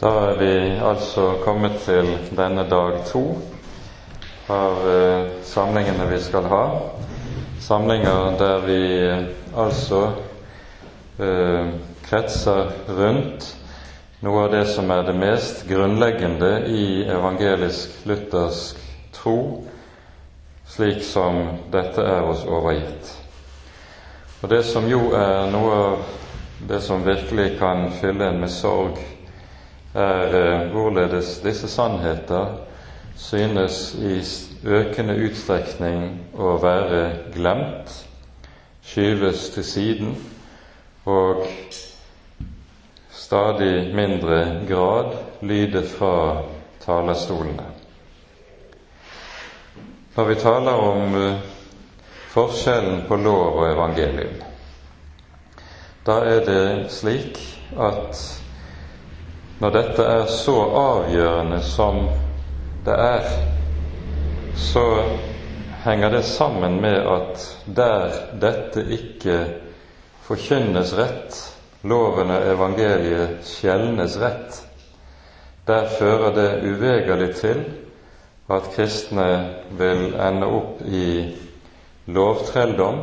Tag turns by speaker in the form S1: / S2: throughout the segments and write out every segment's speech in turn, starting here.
S1: Da er vi altså kommet til denne dag to av eh, samlingene vi skal ha. Samlinger der vi eh, altså eh, kretser rundt noe av det som er det mest grunnleggende i evangelisk-luthersk tro, slik som dette er oss overgitt. Og det som jo er noe av det som virkelig kan fylle en med sorg, er eh, hvorledes disse sannheter synes i økende utstrekning å være glemt, skyves til siden og stadig mindre grad lyde fra talerstolene. Når vi taler om eh, forskjellen på lov og evangelium, da er det slik at når dette er så avgjørende som det er, så henger det sammen med at der dette ikke forkynnes rett, loven og evangeliet skjelnes rett, der fører det uvegerlig til at kristne vil ende opp i lovtrelldom,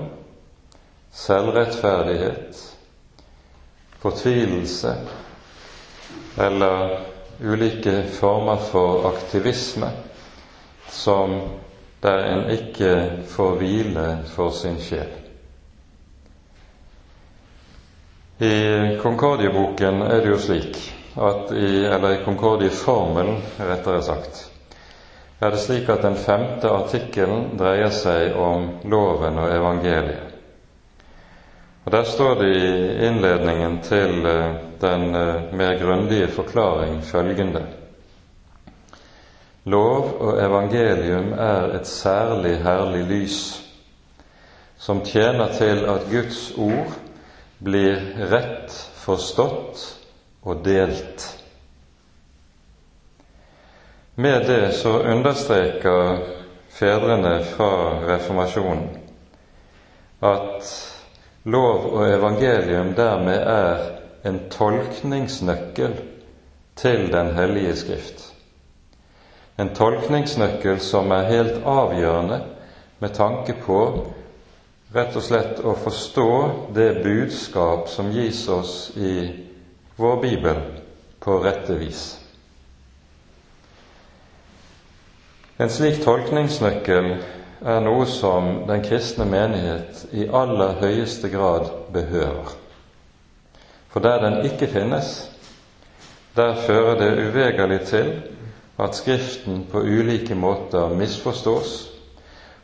S1: selvrettferdighet, fortvilelse eller ulike former for aktivisme som der en ikke får hvile for sin sjel. I Konkordieboken er det jo slik at i, eller i Konkordieformelen, rettere sagt, er det slik at den femte artikkelen dreier seg om loven og evangeliet. Og Der står det i innledningen til eh, den eh, mer grundige forklaring følgende Lov og evangelium er et særlig herlig lys som tjener til at Guds ord blir rett forstått og delt. Med det så understreker fedrene fra reformasjonen at lov og evangelium dermed er en tolkningsnøkkel til Den hellige Skrift. En tolkningsnøkkel som er helt avgjørende med tanke på rett og slett å forstå det budskap som gis oss i vår bibel på rette vis. En slik tolkningsnøkkel er noe som den kristne menighet i aller høyeste grad behøver. For der den ikke finnes, der fører det uvegerlig til at Skriften på ulike måter misforstås,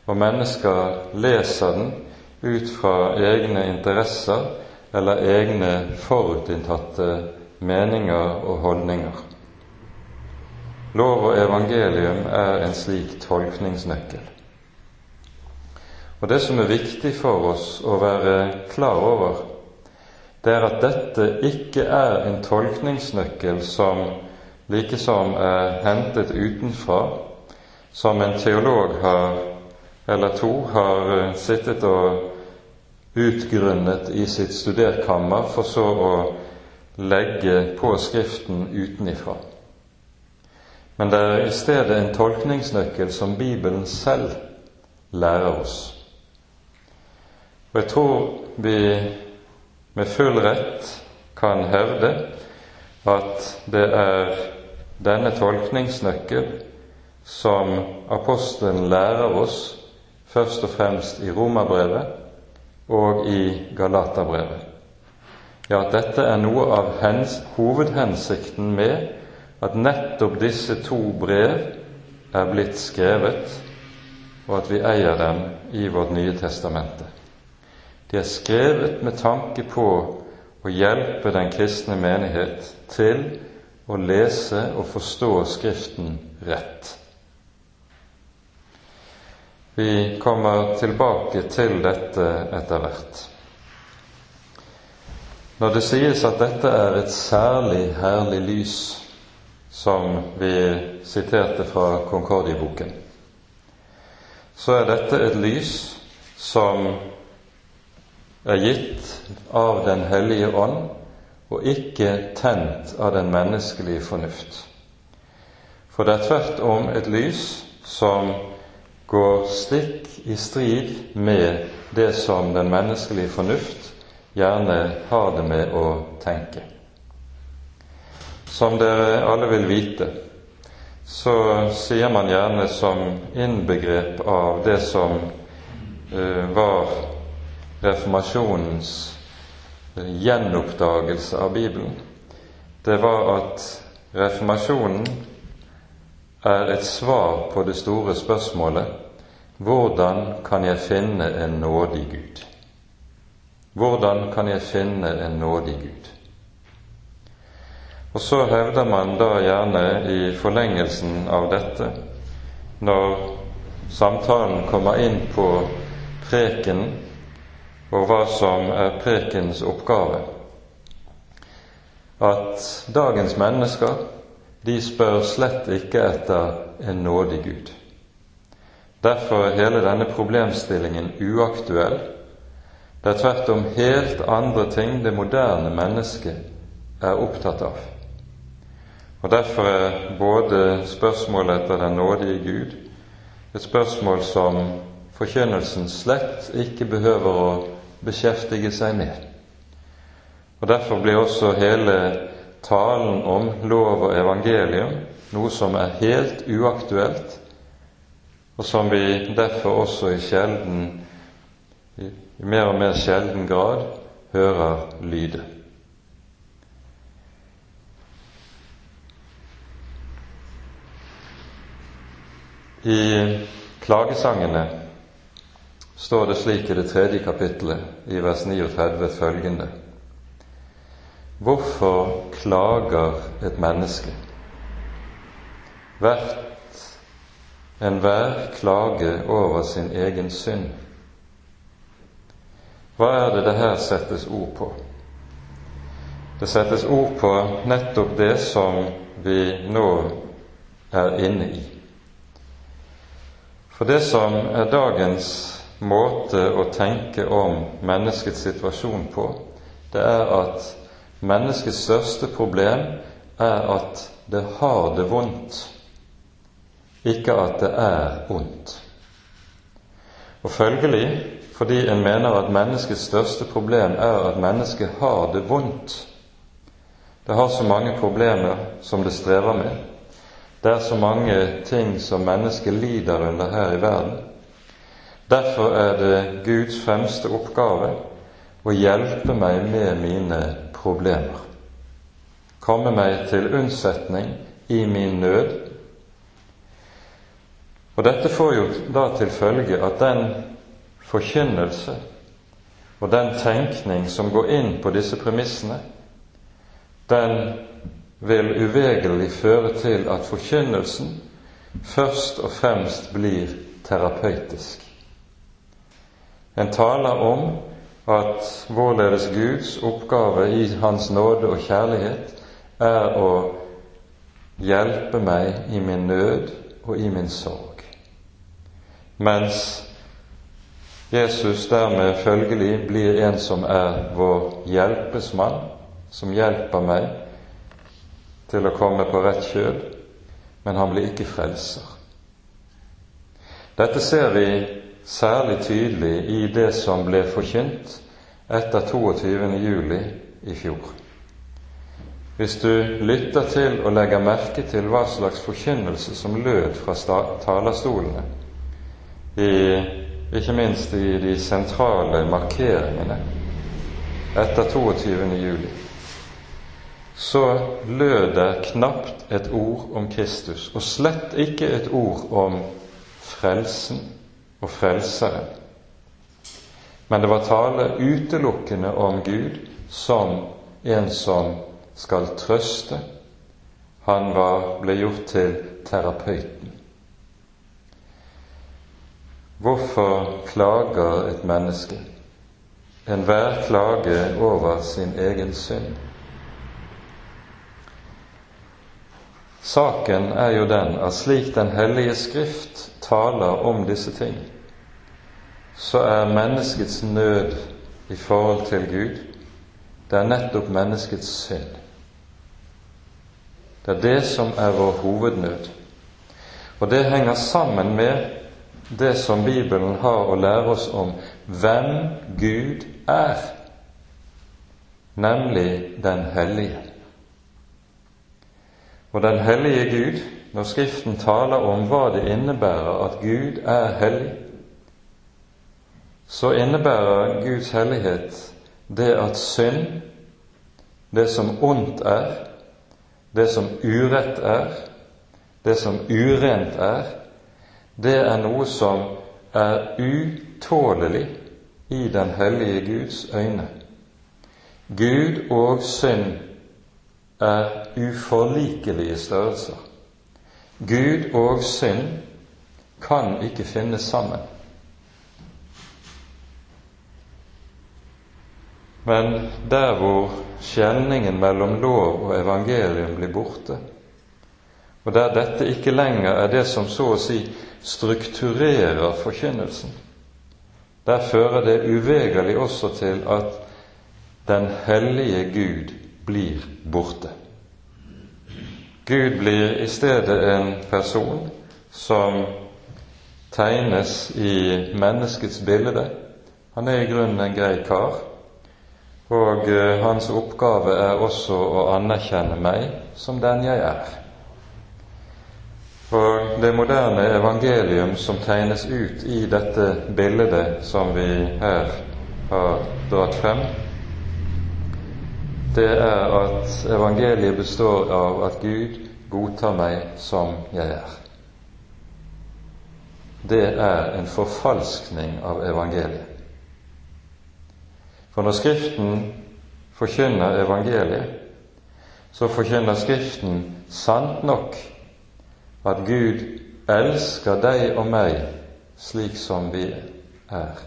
S1: og mennesker leser den ut fra egne interesser eller egne forutinntatte meninger og holdninger. Lov og evangelium er en slik tolkningsnøkkel. Og Det som er viktig for oss å være klar over, det er at dette ikke er en tolkningsnøkkel som likesom er hentet utenfra, som en teolog har, eller to har eh, sittet og utgrunnet i sitt studerkammer, for så å legge på Skriften utenifra. Men det er i stedet en tolkningsnøkkel som Bibelen selv lærer oss. Og jeg tror vi med full rett kan hevde at det er denne tolkningsnøkkel som apostelen lærer oss først og fremst i Romerbrevet og i Galaterbrevet. Ja, at dette er noe av hens, hovedhensikten med at nettopp disse to brev er blitt skrevet, og at vi eier dem i vårt Nye testamente. De er skrevet med tanke på å hjelpe den kristne menighet til å lese og forstå Skriften rett. Vi kommer tilbake til dette etter hvert. Når det sies at dette er et særlig herlig lys, som vi siterte fra Konkordieboken, så er dette et lys som er gitt av Den hellige ånd og ikke tent av den menneskelige fornuft. For det er tvert om et lys som går stikk i strid med det som den menneskelige fornuft gjerne har det med å tenke. Som dere alle vil vite, så sier man gjerne som innbegrep av det som uh, var reformasjonens gjenoppdagelse av Bibelen, det var at reformasjonen er et svar på det store spørsmålet hvordan kan jeg finne en nådig Gud? Hvordan kan jeg finne en nådig Gud? Og så hevder man da gjerne i forlengelsen av dette, når samtalen kommer inn på preken og hva som er prekens oppgave. At dagens mennesker de spør slett ikke etter en nådig Gud. Derfor er hele denne problemstillingen uaktuell. Det er tvert om helt andre ting det moderne mennesket er opptatt av. Og Derfor er både spørsmålet etter den nådige Gud et spørsmål som forkynnelsen slett ikke behøver å beskjeftige seg med. Og Derfor blir også hele talen om lov og evangelium noe som er helt uaktuelt, og som vi derfor også i, sjelden, i mer og mer sjelden grad hører lyde. I klagesangene står det slik i det tredje kapittelet, i vers 39, følgende Hvorfor klager et menneske? Hvert enhver klage over sin egen synd. Hva er det det her settes ord på? Det settes ord på nettopp det som vi nå er inne i. For det som er dagens måte å tenke om menneskets situasjon på, det er at menneskets største problem er at det har det vondt, ikke at det er vondt. Og følgelig, fordi en mener at menneskets største problem er at mennesket har det vondt, det har så mange problemer som det strever med, det er så mange ting som mennesket lider under her i verden, Derfor er det Guds fremste oppgave å hjelpe meg med mine problemer. Komme meg til unnsetning i min nød. Og Dette får jo da til følge at den forkynnelse og den tenkning som går inn på disse premissene, den vil uvegerlig føre til at forkynnelsen først og fremst blir terapeutisk. En taler om at vårledes Guds oppgave i Hans nåde og kjærlighet er å hjelpe meg i min nød og i min sorg. Mens Jesus dermed følgelig blir en som er vår hjelpesmann, som hjelper meg til å komme på rett kjøl, men han blir ikke frelser. Dette ser vi særlig tydelig i det som ble forkynt etter 22. juli i fjor. Hvis du lytter til og legger merke til hva slags forkynnelse som lød fra talerstolene, i, ikke minst i de sentrale markeringene etter 22. juli, så lød det knapt et ord om Kristus, og slett ikke et ord om frelsen og Frelseren. Men det var tale utelukkende om Gud som en som skal trøste. Han var, ble gjort til terapeuten. Hvorfor klager et menneske? Enhver klage over sin egen synd. Saken er jo den at slik Den hellige Skrift taler om disse ting, så er menneskets nød i forhold til Gud det er nettopp menneskets synd. Det er det som er vår hovednød. Og det henger sammen med det som Bibelen har å lære oss om hvem Gud er, nemlig den hellige. Og den hellige Gud, når Skriften taler om hva det innebærer at Gud er hellig, så innebærer Guds hellighet det at synd, det som ondt er, det som urett er, det som urent er, det er noe som er utålelig i den hellige Guds øyne. Gud og synd er uforlikelige størrelser. Gud og synd kan ikke finnes sammen. Men der hvor skjelningen mellom lov og evangelium blir borte, og der dette ikke lenger er det som så å si strukturerer forkynnelsen, der fører det uvegerlig også til at den hellige Gud blir borte. Gud blir i stedet en person som tegnes i menneskets bilde. Han er i grunnen en grei kar, og eh, hans oppgave er også å anerkjenne meg som den jeg er. For det moderne evangelium som tegnes ut i dette bildet som vi her har dratt frem, det er at evangeliet består av at Gud godtar meg som jeg er. Det er en forfalskning av evangeliet. For når Skriften forkynner evangeliet, så forkynner Skriften sant nok at Gud elsker deg og meg slik som vi er.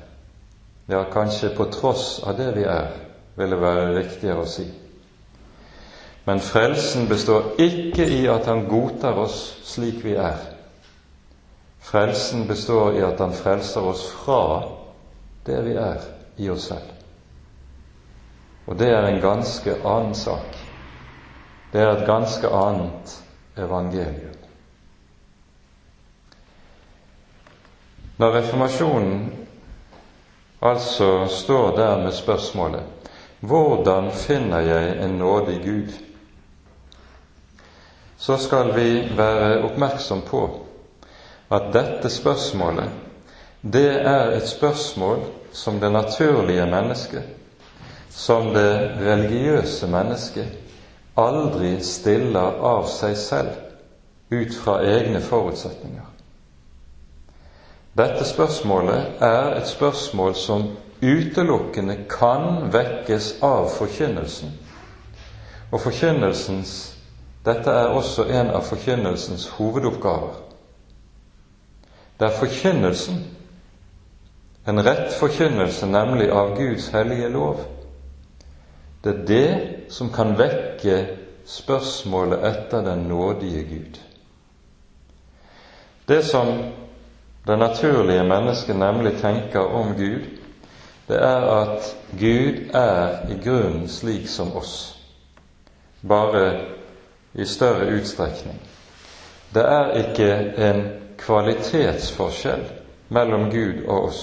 S1: Ja, kanskje på tross av det vi er, vil det være riktigere å si. Men frelsen består ikke i at Han godtar oss slik vi er. Frelsen består i at Han frelser oss fra det vi er i oss selv. Og det er en ganske annen sak. Det er et ganske annet evangelium. Når reformasjonen altså står der med spørsmålet hvordan finner jeg en nådig Gud? Så skal vi være oppmerksom på at dette spørsmålet, det er et spørsmål som det naturlige mennesket som det religiøse mennesket aldri stiller av seg selv ut fra egne forutsetninger. Dette spørsmålet er et spørsmål som utelukkende kan vekkes av forkynnelsen. Og forkynnelsens dette er også en av forkynnelsens hovedoppgaver. Det er forkynnelsen, en rett forkynnelse nemlig av Guds hellige lov, det er det som kan vekke spørsmålet etter den nådige Gud. Det som det naturlige mennesket nemlig tenker om Gud, det er at Gud er i grunnen slik som oss, bare i større utstrekning. Det er ikke en kvalitetsforskjell mellom Gud og oss,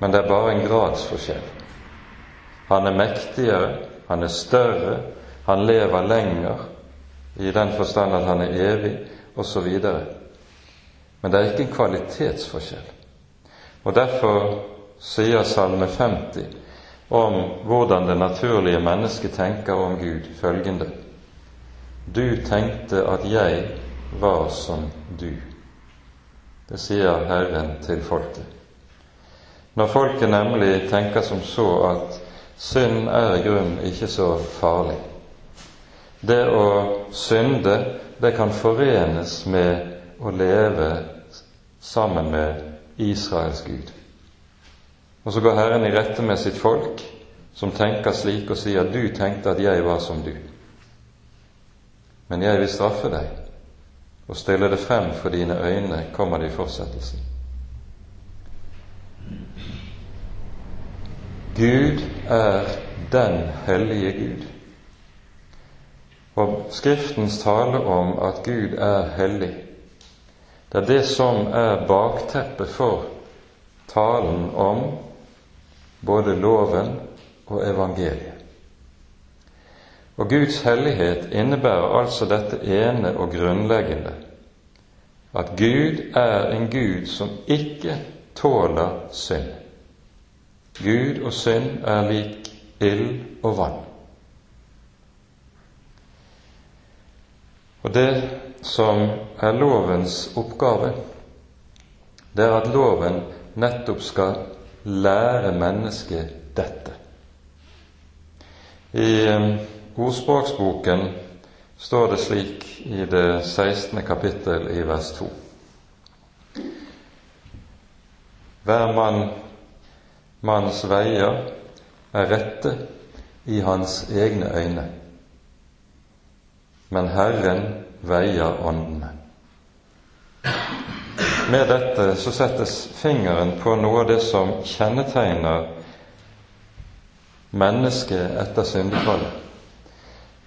S1: men det er bare en gradsforskjell. Han er mektigere, han er større, han lever lenger, i den forstand at han er evig, osv. Men det er ikke en kvalitetsforskjell. Og Derfor sier Salme 50 om hvordan det naturlige mennesket tenker om Gud, følgende Du tenkte at jeg var som du. Det sier Herren til folket. Når folket nemlig tenker som så at Synd er i grunnen ikke så farlig. Det å synde, det kan forenes med å leve sammen med Israels Gud. Og så går Herren i rette med sitt folk, som tenker slik og sier 'Du tenkte at jeg var som du', men jeg vil straffe deg og stille det frem for dine øyne, kommer det i fortsettelsen. Gud er den hellige Gud. Og Skriftens tale om at Gud er hellig, det er det som er bakteppet for talen om både loven og evangeliet. Og Guds hellighet innebærer altså dette ene og grunnleggende at Gud er en Gud som ikke tåler synd. Gud og synd er lik ild og vann. Og det som er lovens oppgave, det er at loven nettopp skal lære mennesket dette. I um, ordspråksboken står det slik i det 16. kapittel i vers 2. Hver mann, manns veier er rette i hans egne øyne, men Herren veier åndene. Med dette så settes fingeren på noe av det som kjennetegner mennesket etter syndefallet.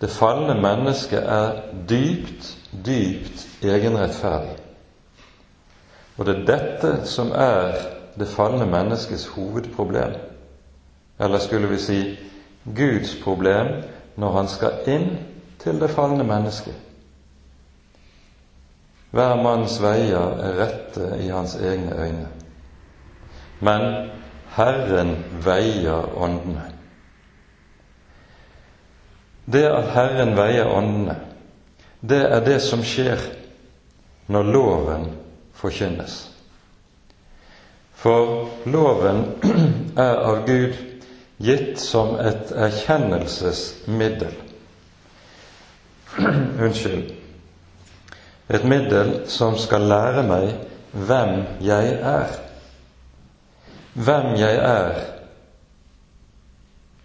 S1: Det falne mennesket er dypt, dypt egenrettferdig. Og det er dette som er det falne menneskets hovedproblem. Eller skulle vi si Guds problem når han skal inn til det falne mennesket. Hver manns veier er rette i hans egne øyne. Men Herren veier åndene. Det at Herren veier åndene, det er det som skjer når loven forkynnes. For loven er av Gud gitt som et erkjennelsesmiddel. Unnskyld et middel som skal lære meg hvem jeg er. Hvem jeg er,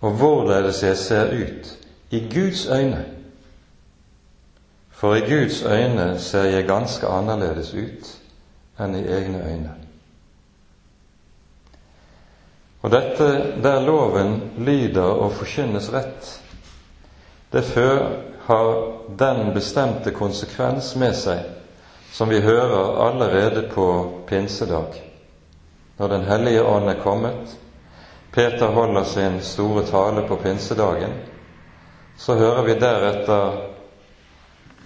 S1: og hvorledes jeg ser ut i Guds øyne. For i Guds øyne ser jeg ganske annerledes ut enn i egne øyne. Og dette der loven lyder og forkynnes rett, det har den bestemte konsekvens med seg som vi hører allerede på pinsedag, når Den hellige ånd er kommet. Peter holder sin store tale på pinsedagen. Så hører vi deretter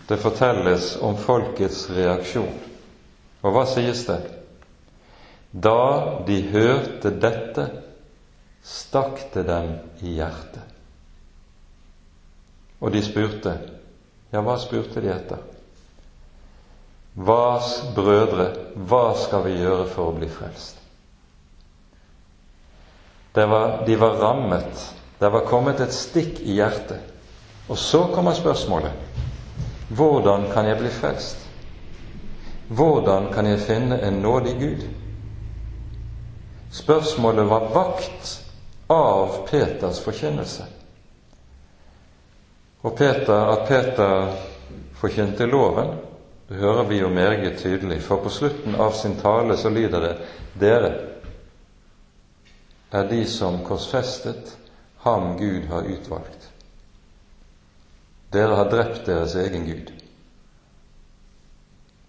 S1: det fortelles om folkets reaksjon. Og hva sies det? Da de hørte dette, stakk det dem i hjertet. Og de spurte. Ja, hva spurte de etter? Hva, brødre, hva skal vi gjøre for å bli frelst? Var, de var rammet. Det var kommet et stikk i hjertet. Og så kommer spørsmålet hvordan kan jeg bli frelst? Hvordan kan jeg finne en nådig Gud? Spørsmålet var vakt av Peters forkynnelse. Og Peter, at Peter forkynte loven, det hører vi jo meget tydelig, for på slutten av sin tale så lyder det Dere er de som korsfestet ham Gud har utvalgt. Dere har drept deres egen Gud.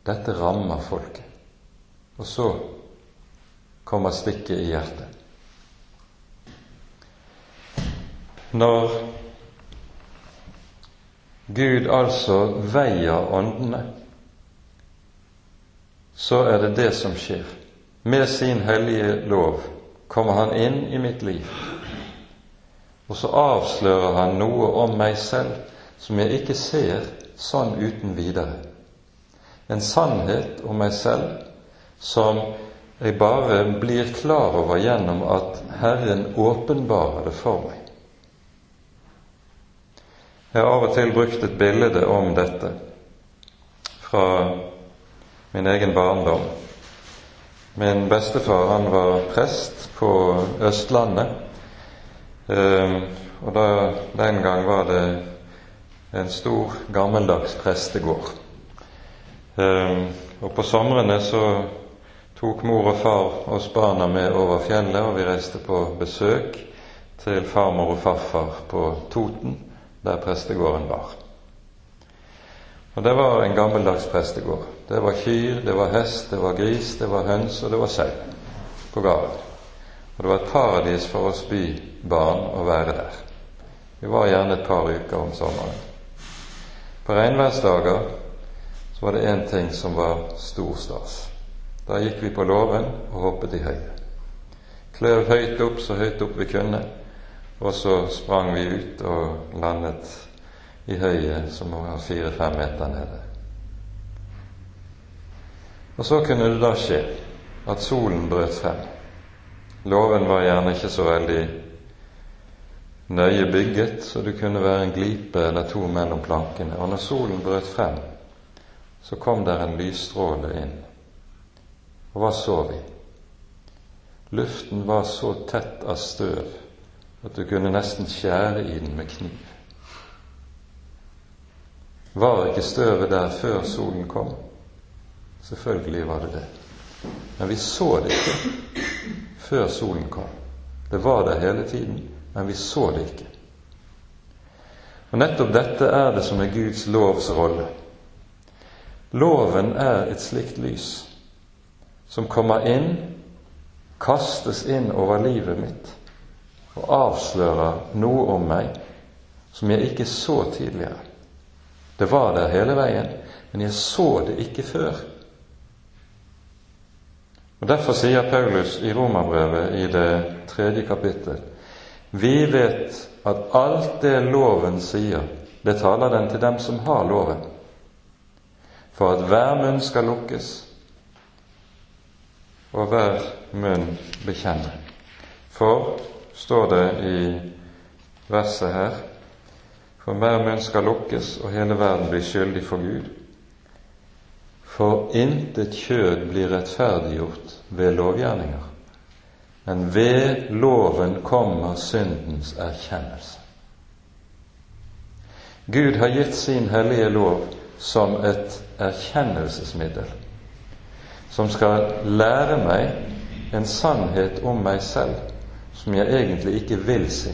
S1: Dette rammer folket. Og så kommer stikket i hjertet. Når Gud altså veier åndene, så er det det som skjer. Med sin hellige lov kommer Han inn i mitt liv, og så avslører Han noe om meg selv som jeg ikke ser sånn uten videre. En sannhet om meg selv som jeg bare blir klar over gjennom at Herren åpenbarer det for meg. Jeg har av og til brukt et bilde om dette fra min egen barndom. Min bestefar han var prest på Østlandet. Ehm, og da, Den gang var det en stor, gammeldags prestegård. Ehm, og på somrene så tok mor og far oss barna med over fjellet, og vi reiste på besøk til farmor og farfar på Toten, der prestegården var. Og Det var en gammeldags prestegård. Det var kyr, det var hest, det var gris, det var høns, og det var sau på gården. Og det var et paradis for oss bybarn å være der. Vi var gjerne et par uker om sommeren. På regnværsdager så var det én ting som var stor stas. Da gikk vi på låven og hoppet i høyet. Kløv høyt opp, så høyt opp vi kunne, og så sprang vi ut og landet i høyet som var fire-fem meter nede. Og så kunne det da skje at solen brøt frem. Låven var gjerne ikke så veldig nøye bygget, så det kunne være en glipe eller to mellom plankene. Og når solen brøt frem, så kom der en lysstråle inn. Og hva så vi? Luften var så tett av støv at du kunne nesten skjære i den med kniv. Var ikke støvet der før solen kom? Selvfølgelig var det det. Men vi så det ikke før solen kom. Det var der hele tiden, men vi så det ikke. Og Nettopp dette er det som er Guds lovs rolle. Loven er et slikt lys som kommer inn, kastes inn over livet mitt og avslører noe om meg som jeg ikke så tidligere. Det var der hele veien, men jeg så det ikke før. Og Derfor sier Paulus i Romerbrevet i det tredje kapittel vi vet at alt det loven sier, det taler den til dem som har loven, for at hver munn skal lukkes, og hver munn bekjenne. For, står det i verset her, for hver munn skal lukkes, og hele verden blir skyldig for Gud. For intet kjød blir rettferdiggjort ved lovgjerninger, men ved loven kommer syndens erkjennelse. Gud har gitt sin hellige lov som et erkjennelsesmiddel som skal lære meg en sannhet om meg selv som jeg egentlig ikke vil se.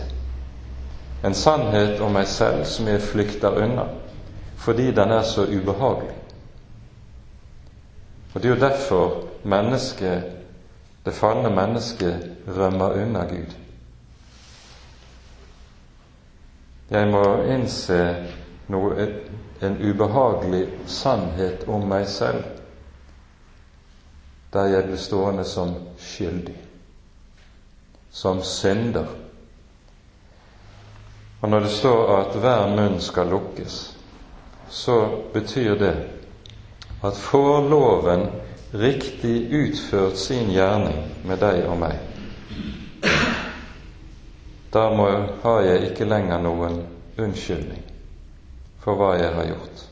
S1: En sannhet om meg selv som jeg flykter unna fordi den er så ubehagelig. Og Det er jo derfor mennesket, det falne mennesket rømmer unna Gud. Jeg må innse noe, en ubehagelig sannhet om meg selv der jeg blir stående som skyldig, som synder. Og når det står at hver munn skal lukkes, så betyr det at får loven riktig utført sin gjerning med deg og meg, da må, har jeg ikke lenger noen unnskyldning for hva jeg har gjort.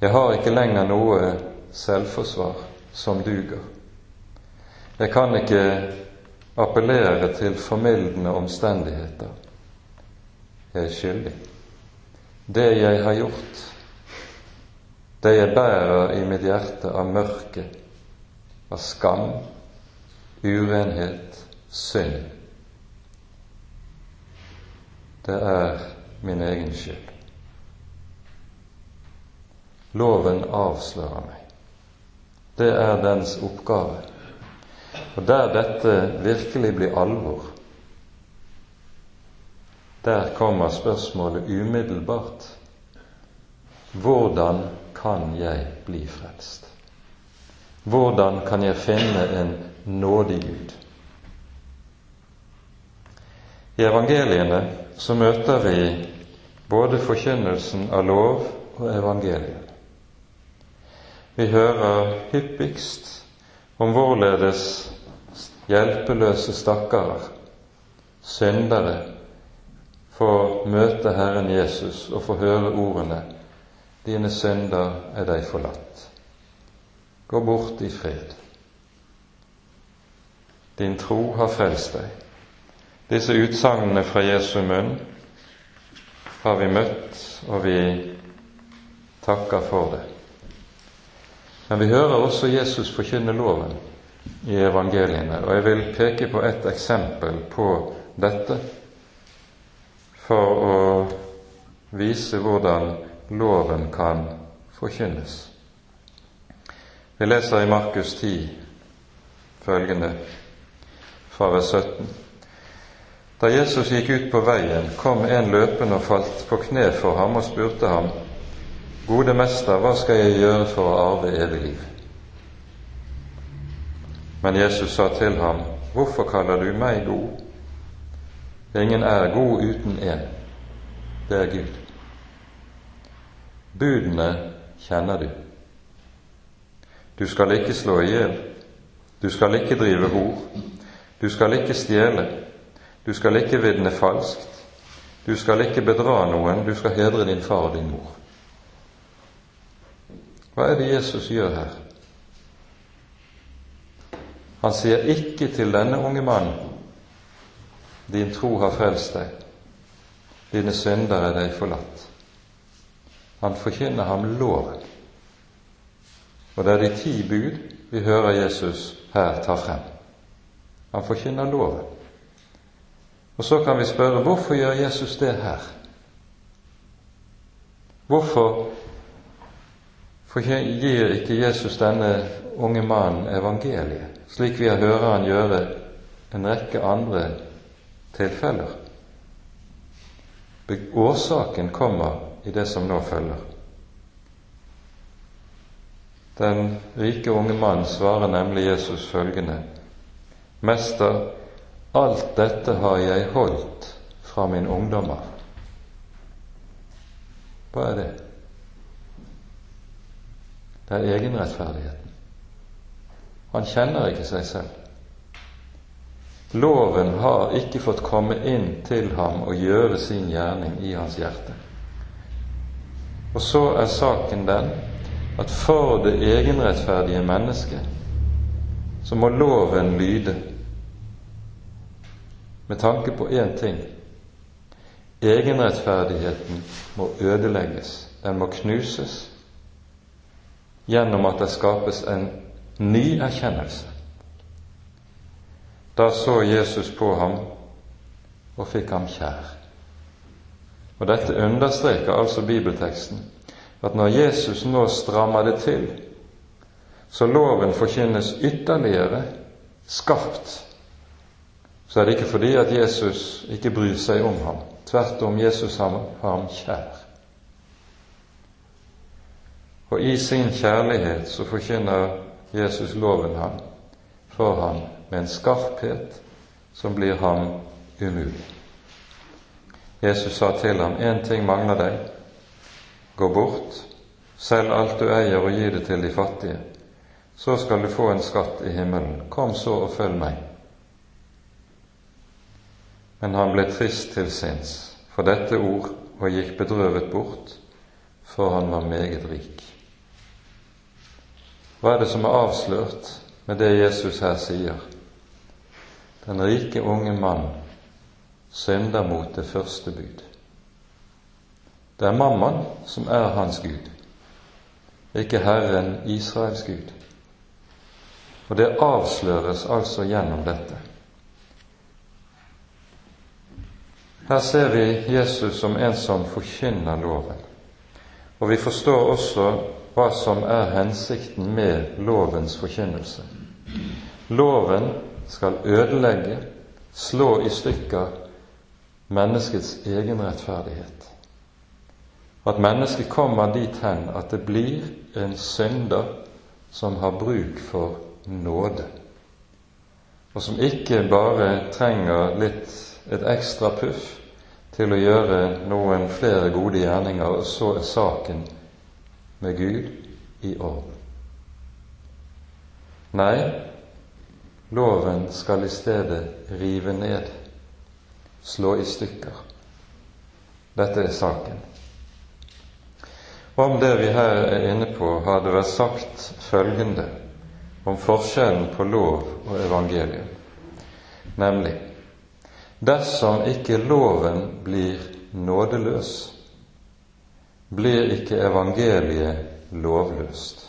S1: Jeg har ikke lenger noe selvforsvar som duger. Jeg kan ikke appellere til formildende omstendigheter. Jeg er skyldig. Det jeg har gjort, det jeg bærer i mitt hjerte av mørke, av skam, urenhet, synd, det er min egen skyld. Loven avslører meg. Det er dens oppgave. Og der dette virkelig blir alvor, der kommer spørsmålet umiddelbart hvordan kan jeg bli frelst? Hvordan kan jeg finne en nådig Gud? I evangeliene så møter vi både forkynnelsen av lov og evangeliet. Vi hører hyppigst om hvorledes hjelpeløse stakkarer, syndere, får møte Herren Jesus og får høre ordene Dine synder er deg forlatt. Gå bort i fred. Din tro har frelst deg. Disse utsagnene fra Jesu munn har vi møtt, og vi takker for det. Men vi hører også Jesus forkynne loven i evangeliene, og jeg vil peke på et eksempel på dette for å vise hvordan loven kan forkynnes. Vi leser i Markus 10 følgende fra vers 17. Da Jesus gikk ut på veien, kom en løpende og falt på kne for ham og spurte ham, Gode mester, hva skal jeg gjøre for å arve evig liv? Men Jesus sa til ham, Hvorfor kaller du meg god? Ingen er god uten én. Det er Gud. Budene kjenner du. Du skal ikke slå i hjel. Du skal ikke drive hor. Du skal ikke stjele. Du skal ikke vitne falskt. Du skal ikke bedra noen. Du skal hedre din far og din mor. Hva er det Jesus gjør her? Han sier ikke til denne unge mannen din tro har frelst deg, dine synder er deg forlatt. Han forkynner ham loven. Og det er de ti bud vi hører Jesus her ta frem. Han forkynner loven. Og så kan vi spørre hvorfor gjør Jesus det her? Hvorfor gir ikke Jesus denne unge mannen evangeliet, slik vi har hørt han gjøre en rekke andre tilfeller? Årsaken kommer i det som nå følger. Den rike unge mannen svarer nemlig Jesus følgende Mester, alt dette har jeg holdt fra min ungdom av. Hva er det? Det er egenrettferdigheten. Han kjenner ikke seg selv. Loven har ikke fått komme inn til ham og gjøre sin gjerning i hans hjerte. Og så er saken den at for det egenrettferdige mennesket så må loven lyde med tanke på én ting egenrettferdigheten må ødelegges, den må knuses, gjennom at det skapes en ny erkjennelse. Da så Jesus på ham og fikk ham kjær. Og Dette understreker altså bibelteksten, at når Jesus nå strammer det til, så loven forkynnes ytterligere skarpt så er det ikke fordi at Jesus ikke bryr seg om ham. Tvert om, Jesus har ham kjær. Og i sin kjærlighet så forkynner Jesus loven ham for ham med en skarphet som blir ham umulig. Jesus sa til ham, én ting mangler deg. Gå bort, selg alt du eier og gi det til de fattige. Så skal du få en skatt i himmelen. Kom så og følg meg men han ble trist til sinns for dette ord og gikk bedrøvet bort, for han var meget rik. Hva er det som er avslørt med det Jesus her sier? Den rike unge mann synder mot det første bud. Det er mammaen som er hans Gud, ikke Herren Israels Gud. Og det avsløres altså gjennom dette. Her ser vi Jesus som en som forkynner loven. Og vi forstår også hva som er hensikten med lovens forkynnelse. Loven skal ødelegge, slå i stykker menneskets egen rettferdighet. At mennesket kommer dit hen at det blir en synder som har bruk for nåde, og som ikke bare trenger litt et ekstra puff til å gjøre noen flere gode gjerninger, og så er saken med Gud i orden. Nei, loven skal i stedet rive ned, slå i stykker. Dette er saken. Om det vi her er inne på, har det vært sagt følgende om forskjellen på lov og evangelium, nemlig Dersom ikke loven blir nådeløs, blir ikke evangeliet lovløst.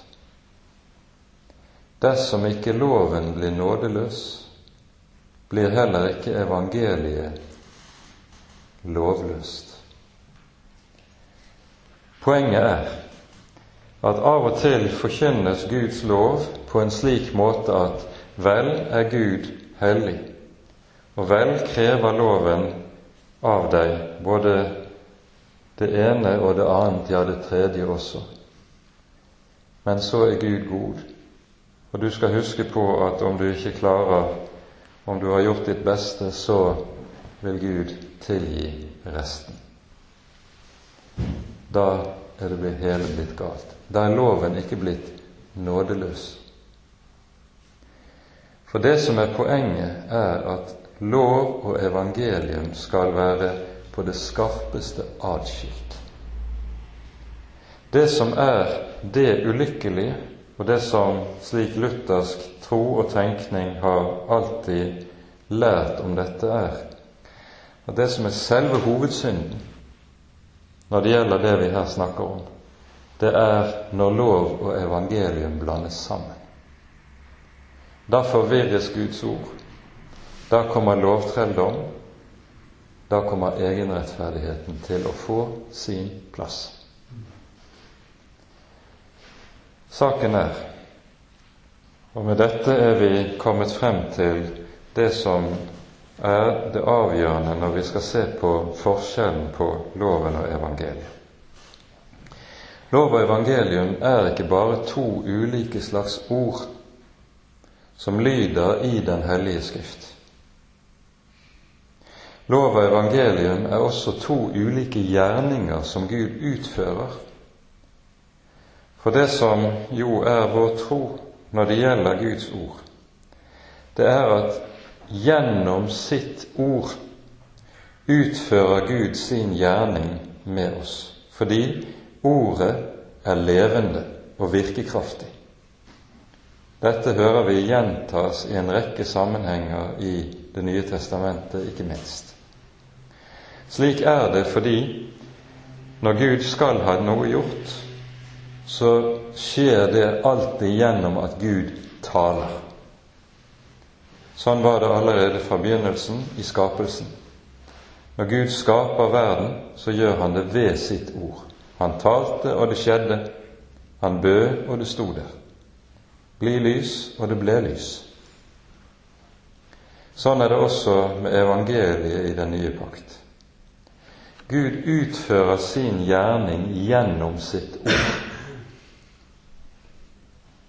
S1: Dersom ikke loven blir nådeløs, blir heller ikke evangeliet lovløst. Poenget er at av og til forkynnes Guds lov på en slik måte at vel er Gud hellig, og vel krever loven av deg både det ene og det annet, ja, det tredje også. Men så er Gud god, og du skal huske på at om du ikke klarer, om du har gjort ditt beste, så vil Gud tilgi resten. Da er det hele blitt galt. Da er loven ikke blitt nådeløs. For det som er poenget, er at lov og evangelium skal være på det skarpeste atskilt. Det som er det ulykkelige, og det som slik luthersk tro og tenkning har alltid lært om dette, er at det som er selve hovedsynden når det gjelder det vi her snakker om, det er når lov og evangelium blandes sammen. Da forvirres Guds ord. Da kommer lovtrelldom. Da kommer egenrettferdigheten til å få sin plass. Saken er, og med dette er vi kommet frem til det som er det avgjørende når vi skal se på forskjellen på loven og evangeliet. Lov og evangelium er ikke bare to ulike slags ord som lyder i Den hellige Skrift. Lov og evangelium er også to ulike gjerninger som Gud utfører. For det som jo er vår tro når det gjelder Guds ord, det er at gjennom sitt ord utfører Gud sin gjerning med oss, fordi ordet er levende og virkekraftig. Dette hører vi gjentas i en rekke sammenhenger i Det nye testamentet, ikke minst. Slik er det fordi når Gud skal ha noe gjort, så skjer det alltid gjennom at Gud taler. Sånn var det allerede fra begynnelsen i skapelsen. Når Gud skaper verden, så gjør han det ved sitt ord. Han talte, og det skjedde. Han bød, og det sto der. Bli lys, og det ble lys. Sånn er det også med evangeliet i den nye pakt. Gud utfører sin gjerning gjennom sitt ord.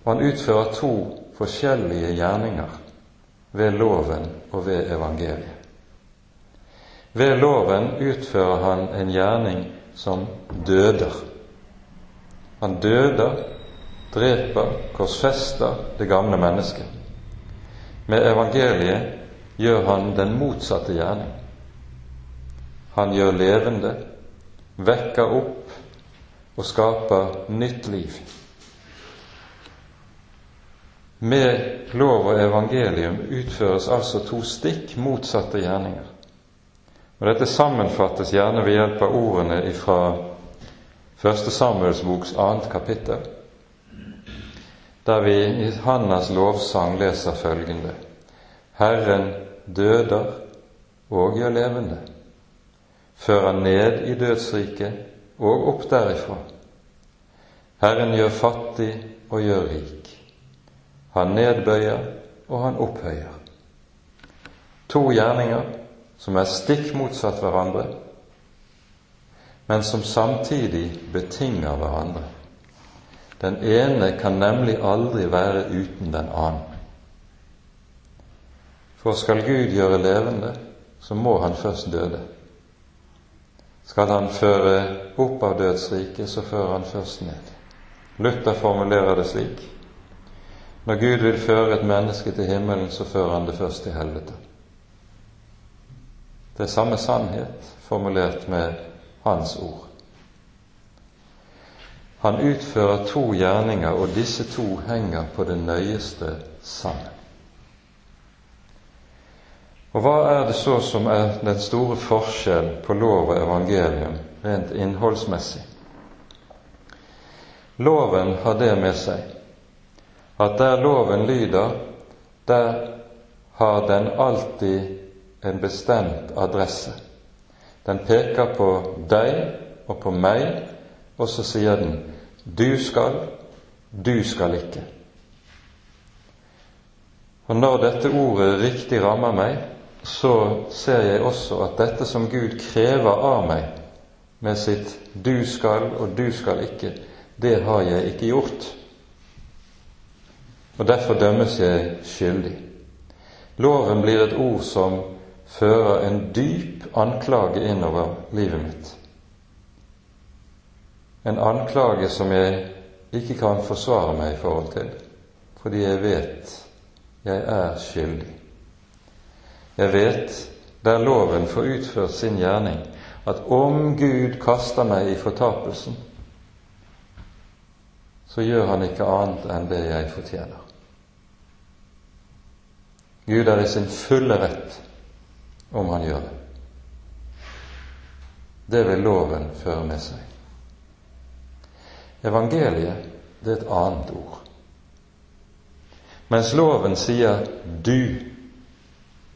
S1: Han utfører to forskjellige gjerninger ved loven og ved evangeliet. Ved loven utfører han en gjerning som døder. Han døder, dreper, korsfester det gamle mennesket. Med evangeliet gjør han den motsatte gjerning. Han gjør levende, vekker opp og skaper nytt liv. Med lov og evangelium utføres altså to stikk motsatte gjerninger. Og Dette sammenfattes gjerne ved hjelp av ordene fra Første Samuels boks 2. kapittel, der vi i Hannas lovsang leser følgende Herren døder og gjør levende, fører ned i dødsriket og opp derifra. Herren gjør fattig og gjør rik. Han nedbøyer, og han opphøyer. To gjerninger som er stikk motsatt hverandre, men som samtidig betinger hverandre. Den ene kan nemlig aldri være uten den annen. For skal Gud gjøre levende, så må han først døde. Skal han føre opp av dødsriket, så fører han først ned. Luther formulerer det slik når Gud vil føre et menneske til himmelen, så fører han det først til helvete. Det er samme sannhet formulert med hans ord. Han utfører to gjerninger, og disse to henger på det nøyeste sammen. Og hva er det så som er den store forskjellen på lov og evangelium rent innholdsmessig? Loven har det med seg at der loven lyder, der har den alltid en bestemt adresse. Den peker på deg og på meg, og så sier den 'du skal, du skal ikke'. Og Når dette ordet riktig rammer meg, så ser jeg også at dette som Gud krever av meg med sitt 'du skal' og 'du skal ikke', det har jeg ikke gjort. Og derfor dømmes jeg skyldig. Loven blir et ord som fører en dyp anklage innover livet mitt. En anklage som jeg ikke kan forsvare meg i forhold til, fordi jeg vet jeg er skyldig. Jeg vet, der loven får utført sin gjerning, at om Gud kaster meg i fortapelsen, så gjør han ikke annet enn det jeg fortjener. Gud er i sin fulle rett om han gjør det. Det vil loven føre med seg. Evangeliet, det er et annet ord. Mens loven sier 'du',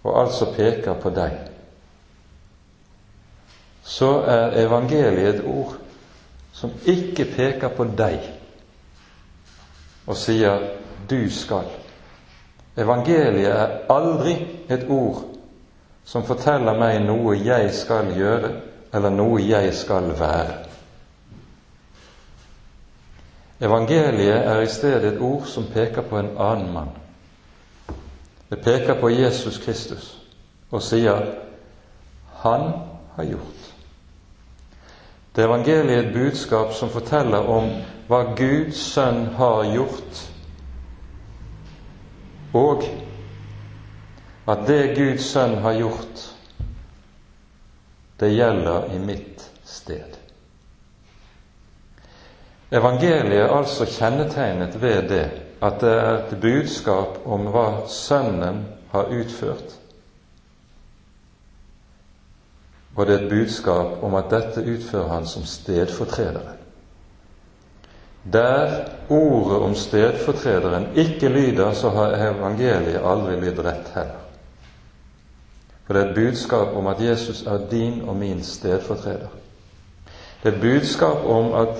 S1: og altså peker på deg, så er evangeliet et ord som ikke peker på deg og sier 'du skal'. Evangeliet er aldri et ord som forteller meg noe jeg skal gjøre, eller noe jeg skal være. Evangeliet er i stedet et ord som peker på en annen mann. Det peker på Jesus Kristus og sier 'Han har gjort'. Det er evangeliet et budskap som forteller om hva Guds sønn har gjort og at det Guds sønn har gjort, det gjelder i mitt sted. Evangeliet er altså kjennetegnet ved det at det er et budskap om hva Sønnen har utført, og det er et budskap om at dette utfører han som stedfortredere. Der ordet om stedfortrederen ikke lyder, så har evangeliet aldri lydd rett heller. For det er et budskap om at Jesus er din og min stedfortreder. Det er et budskap om at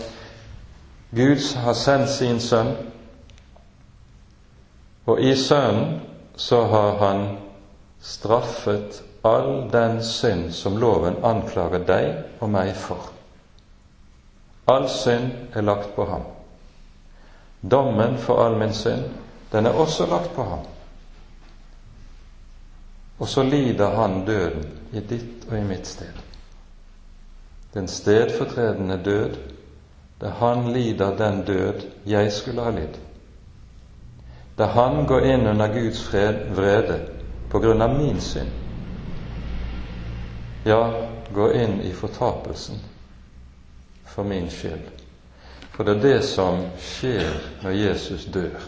S1: Gud har sendt sin sønn, og i Sønnen så har han straffet all den synd som loven anklager deg og meg for. All synd er lagt på ham. Dommen for all min synd, den er også lagt på ham. Og så lider han døden i ditt og i mitt sted. Den stedfortredende død, der han lider den død jeg skulle ha lidd. Der han går inn under Guds fred, vrede på grunn av min synd. Ja, går inn i fortapelsen for min skyld. For det er det som skjer når Jesus dør.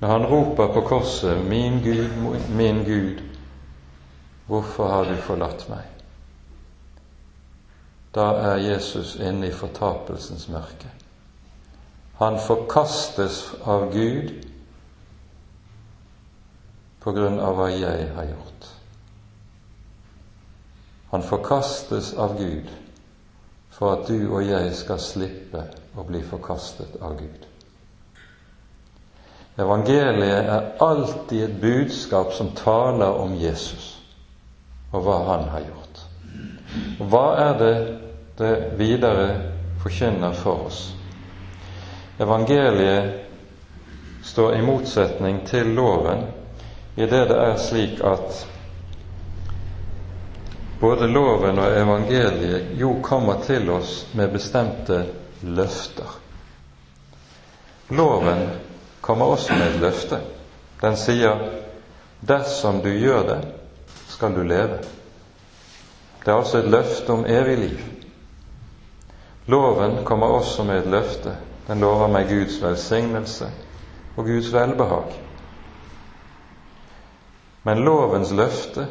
S1: Når han roper på korset 'Min Gud, min Gud, hvorfor har du forlatt meg?' Da er Jesus inne i fortapelsens mørke. Han forkastes av Gud på grunn av hva jeg har gjort. Han forkastes av Gud for at du og jeg skal slippe å bli forkastet av Gud. Evangeliet er alltid et budskap som taler om Jesus og hva han har gjort. Og hva er det det videre forkynner for oss? Evangeliet står i motsetning til loven i det det er slik at både loven og evangeliet jo kommer til oss med bestemte løfter. Loven kommer også med et løfte. Den sier 'dersom du gjør det, skal du leve'. Det er altså et løfte om evig liv. Loven kommer også med et løfte. Den lover meg Guds velsignelse og Guds velbehag. Men lovens løfte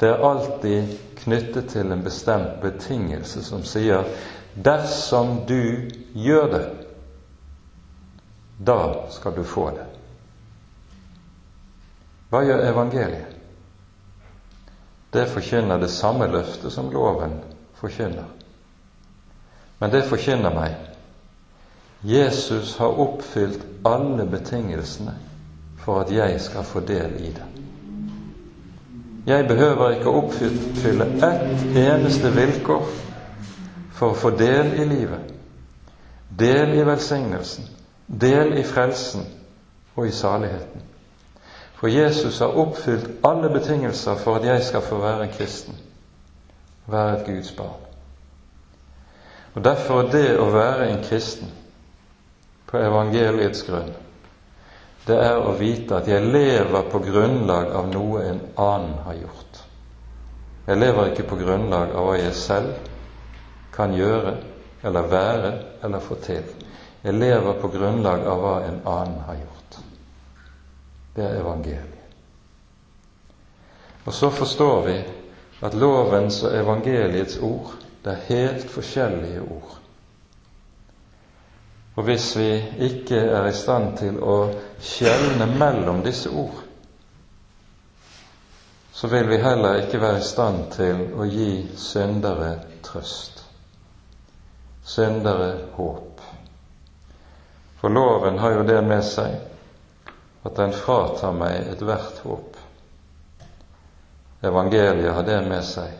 S1: det er alltid knyttet til en bestemt betingelse som sier 'dersom du gjør det, da skal du få det'. Hva gjør evangeliet? Det forkynner det samme løftet som loven forkynner. Men det forkynner meg Jesus har oppfylt alle betingelsene for at jeg skal få del i det. Jeg behøver ikke å oppfylle ett eneste vilkår for å få del i livet, del i velsignelsen, del i frelsen og i saligheten. For Jesus har oppfylt alle betingelser for at jeg skal få være en kristen, være et Guds barn. Og Derfor er det å være en kristen på evangeliets grunn, det er å vite at jeg lever på grunnlag av noe en annen har gjort. Jeg lever ikke på grunnlag av hva jeg selv kan gjøre eller være eller få til. Jeg lever på grunnlag av hva en annen har gjort. Det er evangeliet. Og så forstår vi at lovens og evangeliets ord det er helt forskjellige ord. Og hvis vi ikke er i stand til å skjelne mellom disse ord, så vil vi heller ikke være i stand til å gi syndere trøst, syndere håp. For loven har jo det med seg at den fratar meg ethvert håp. Evangeliet har det med seg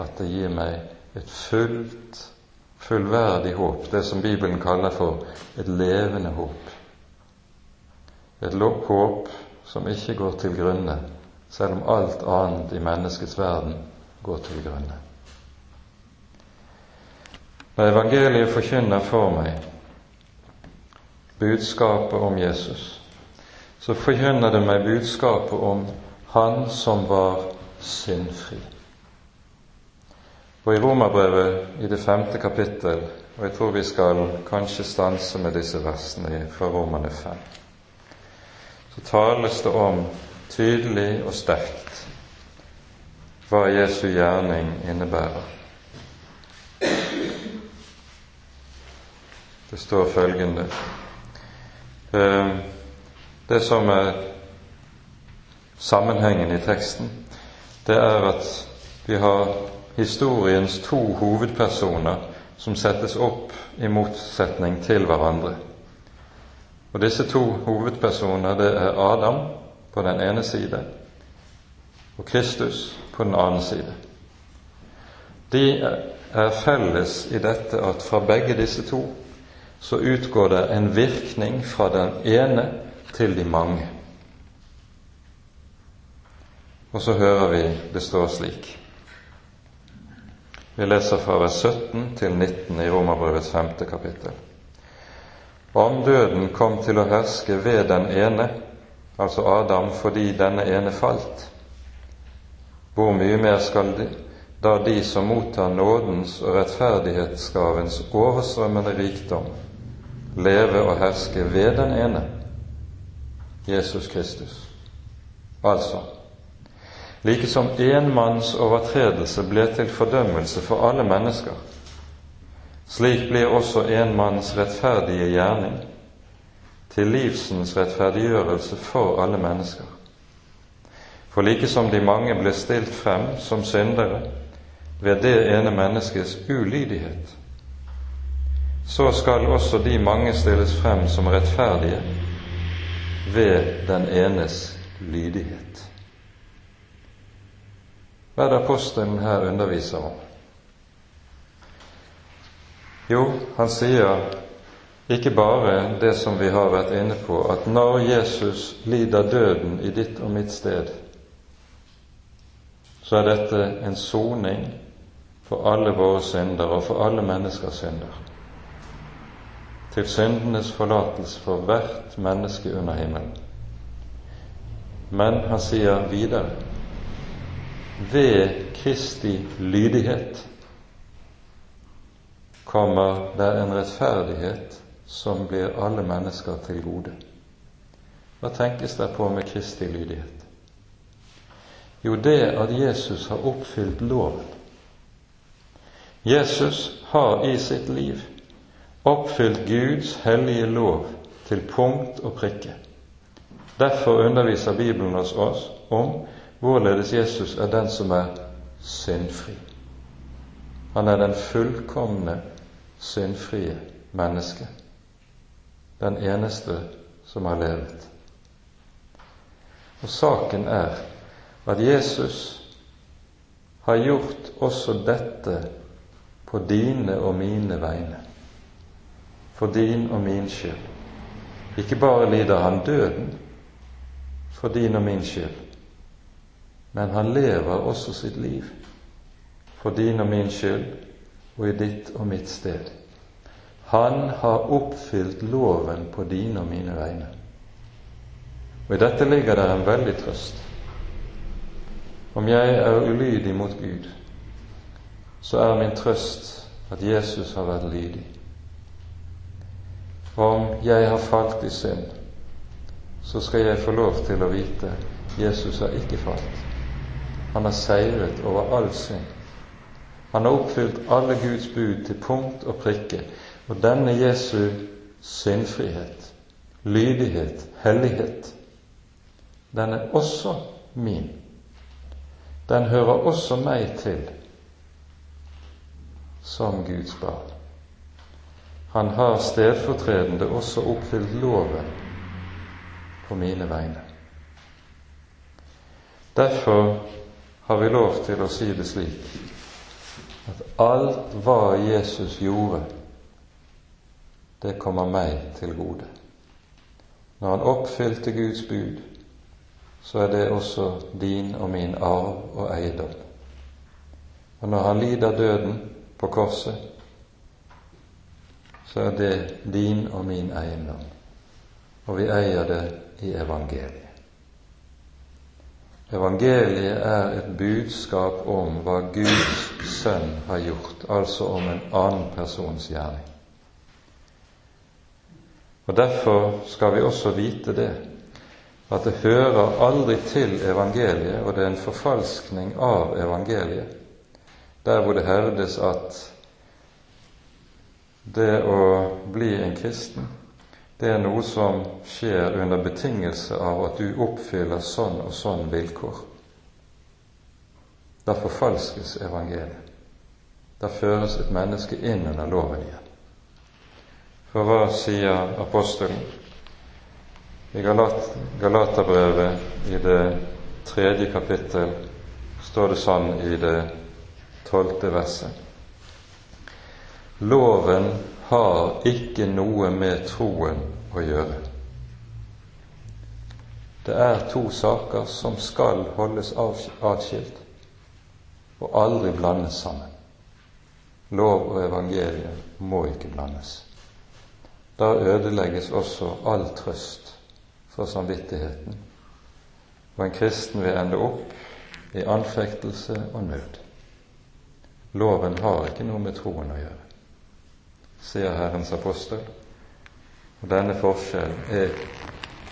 S1: at det gir meg et fullt, fullverdig håp, det som Bibelen kaller for et levende håp. Et håp som ikke går til grunne, selv om alt annet i menneskets verden går til grunne. Når evangeliet forkynner for meg budskapet om Jesus, så forkynner det meg budskapet om Han som var syndfri. Og i Romerbrevet i det femte kapittel, og jeg tror vi skal kanskje stanse med disse versene fra Romerne fem, så tales det om tydelig og sterkt hva Jesu gjerning innebærer. Det står følgende eh, det som er sammenhengen i teksten, det er at vi har historiens to hovedpersoner som settes opp i motsetning til hverandre. Og Disse to hovedpersoner det er Adam på den ene side og Kristus på den andre side. De er felles i dette at fra begge disse to så utgår det en virkning fra den ene til de mange. Og så hører vi det står slik. Vi leser fra vers 17 til 19 i Romerbrevets femte kapittel. Om døden kom til å herske ved den ene, altså Adam, fordi denne ene falt, hvor mye mer skal de, da de som mottar nådens og rettferdighetsgavens overstrømmende rikdom, leve og herske ved den ene, Jesus Kristus. Altså, like som én manns overtredelse ble til fordømmelse for alle mennesker, slik blir også en manns rettferdige gjerning til livsens rettferdiggjørelse for alle mennesker. For like som de mange ble stilt frem som syndere ved det ene menneskets ulydighet, så skal også de mange stilles frem som rettferdige ved den enes lydighet. Hva er det apostelen her underviser om? Jo, han sier ikke bare det som vi har vært inne på, at når Jesus lider døden i ditt og mitt sted, så er dette en soning for alle våre synder og for alle menneskers synder til syndenes forlatelse for hvert menneske under himmelen. Men han sier videre ved Kristi lydighet kommer det en rettferdighet som blir alle mennesker til gode. Hva tenkes det på med Kristi lydighet? Jo, det at Jesus har oppfylt loven. Jesus har i sitt liv oppfylt Guds hellige lov til punkt og prikke. Derfor underviser Bibelen oss om hvorledes Jesus er den som er syndfri. Han er den fullkomne, syndfrie menneske. Den eneste som har levet. Og saken er at Jesus har gjort også dette på dine og mine vegne. For din og min skyld. Ikke bare lider han døden for din og min skyld, men han lever også sitt liv for din og min skyld og i ditt og mitt sted. Han har oppfylt loven på dine og mine vegne. Og i dette ligger det en veldig trøst. Om jeg er ulydig mot Gud, så er min trøst at Jesus har vært lydig. Om jeg har falt i synd, så skal jeg få lov til å vite Jesus har ikke falt. Han har seiret over all synd. Han har oppfylt alle Guds bud til punkt og prikke. Og denne Jesu syndfrihet, lydighet, hellighet, den er også min. Den hører også meg til som Guds barn. Han har stedfortredende også oppfylt loven på mine vegne. Derfor har vi lov til å si det slik at alt hva Jesus gjorde, det kommer meg til gode. Når han oppfylte Guds bud, så er det også din og min arv og eiendom. Og når han lider døden på korset, så er det din og min eiendom, og vi eier det i evangeliet. Evangeliet er et budskap om hva Guds sønn har gjort, altså om en annen persons gjerning. Og Derfor skal vi også vite det, at det hører aldri til evangeliet, og det er en forfalskning av evangeliet, der hvor det hevdes at det å bli en kristen, det er noe som skjer under betingelse av at du oppfyller sånn og sånn vilkår. Da forfalskes evangeliet. Da føres et menneske inn under loven igjen. For hva sier apostelen? I Galat, Galaterbrevet i det tredje kapittel står det sånn i det tolvte verset. Loven har ikke noe med troen å gjøre. Det er to saker som skal holdes atskilt og aldri blandes sammen. Lov og evangeliet må ikke blandes. Da ødelegges også all trøst for samvittigheten, og en kristen vil ende opp i anfektelse og nød. Loven har ikke noe med troen å gjøre sier Herrens apostel. Og denne forskjellen er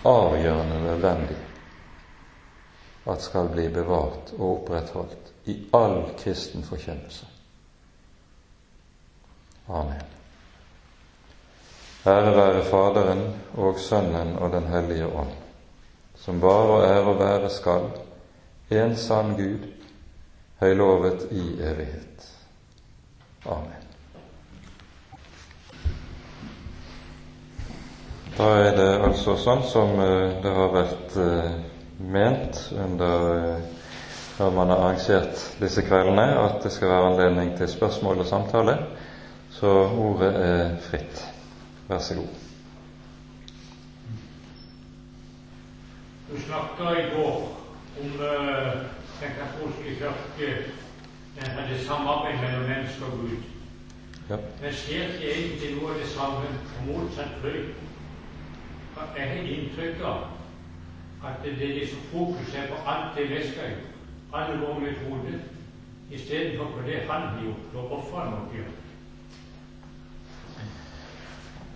S1: avgjørende nødvendig at skal bli bevart og opprettholdt i all kristen forkynnelse. Amen. Ære være Faderen og Sønnen og Den hellige ånd, som var og er og være skal, en sann Gud, høylovet i evighet. Amen. Da er det altså sånn som eh, det har vært eh, ment under eh, når man har arrangert disse kveldene, at det skal være anledning til spørsmål og samtale. Så ordet er fritt. Vær så god.
S2: Du snakka i går om den katolske kirke hadde samarbeid mellom menneske og Gud. Ja. Men skjer ikke egentlig noe av det samme på motsatt fløy? Jeg har inntrykk av at det er liksom fokus er på alt det i, alle våre metoder, istedenfor på det han har gjort, og ofrene han gjort.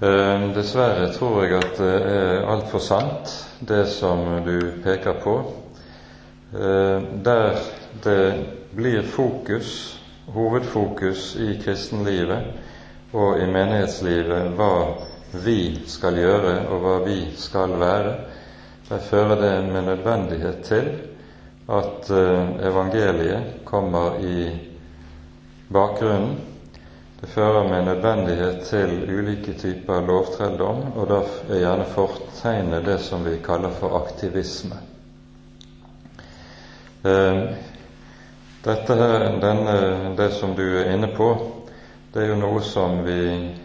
S1: Eh, dessverre tror jeg at det er altfor sant, det som du peker på. Eh, der det blir fokus, hovedfokus i kristenlivet og i menighetslivet, hva vi skal gjøre, og hva vi skal være, der fører det med nødvendighet til at eh, evangeliet kommer i bakgrunnen. Det fører med nødvendighet til ulike typer lovtrelldom, og da er gjerne fortegnet det som vi kaller for aktivisme. Eh, dette her, denne, Det som du er inne på, det er jo noe som vi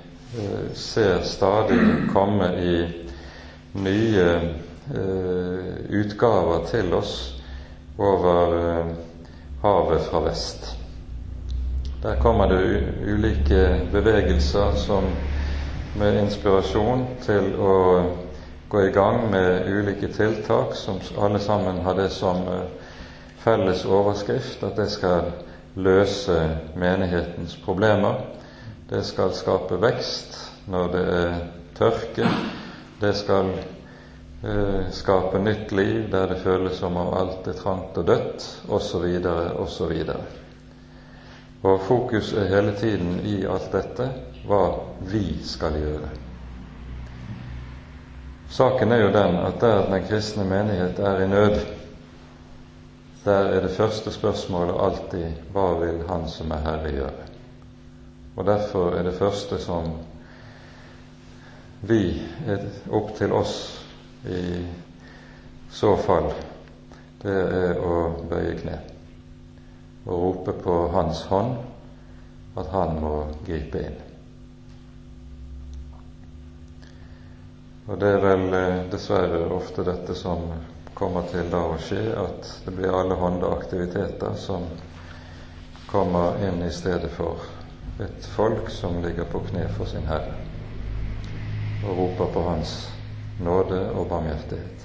S1: ser stadig komme i nye utgaver til oss over eh, havet fra vest. Der kommer det ulike bevegelser som med inspirasjon til å gå i gang med ulike tiltak som alle sammen har det som eh, felles overskrift at det skal løse menighetens problemer. Det skal skape vekst når det er tørke. Det skal Eh, skape nytt liv der det føles som om alt er trangt og dødt, osv., osv. Og fokus er hele tiden i alt dette hva vi skal gjøre. Saken er jo den at der den kristne menighet er i nød, der er det første spørsmålet alltid hva vil Han som er Herre, gjøre? Og derfor er det første som vi er opp til oss i så fall, det er å bøye kne og rope på Hans hånd at Han må gripe inn. Og det er vel eh, dessverre ofte dette som kommer til da å skje, at det blir alle aktiviteter som kommer inn i stedet for et folk som ligger på kne for sin Herre og roper på Hans nåde og barmhjertighet.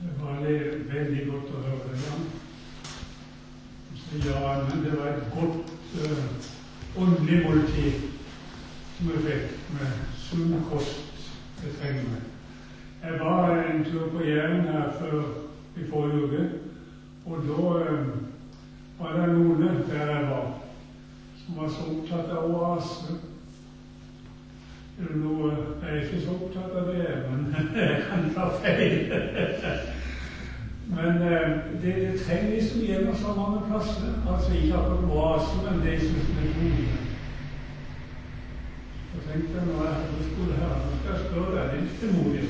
S2: Det var veldig godt å høre. Jan. Ja, men det var et godt uh, åndelig måltid som jeg fikk, med sunn kost. Det trenger vi. Jeg var en tur på Jæren her før i forrige uke, og da uh, var det noen der jeg var, som var så opptatt av oase. Noe, jeg er ikke så opptatt av det, men jeg kan ta feil. Men eh, det, det trenger liksom igjen så mange plasser. Altså ikke akkurat oasen, men det som er bolig. Så tenkte jeg når jeg hadde skole her, nå skal jeg spørre deg litt frimodig.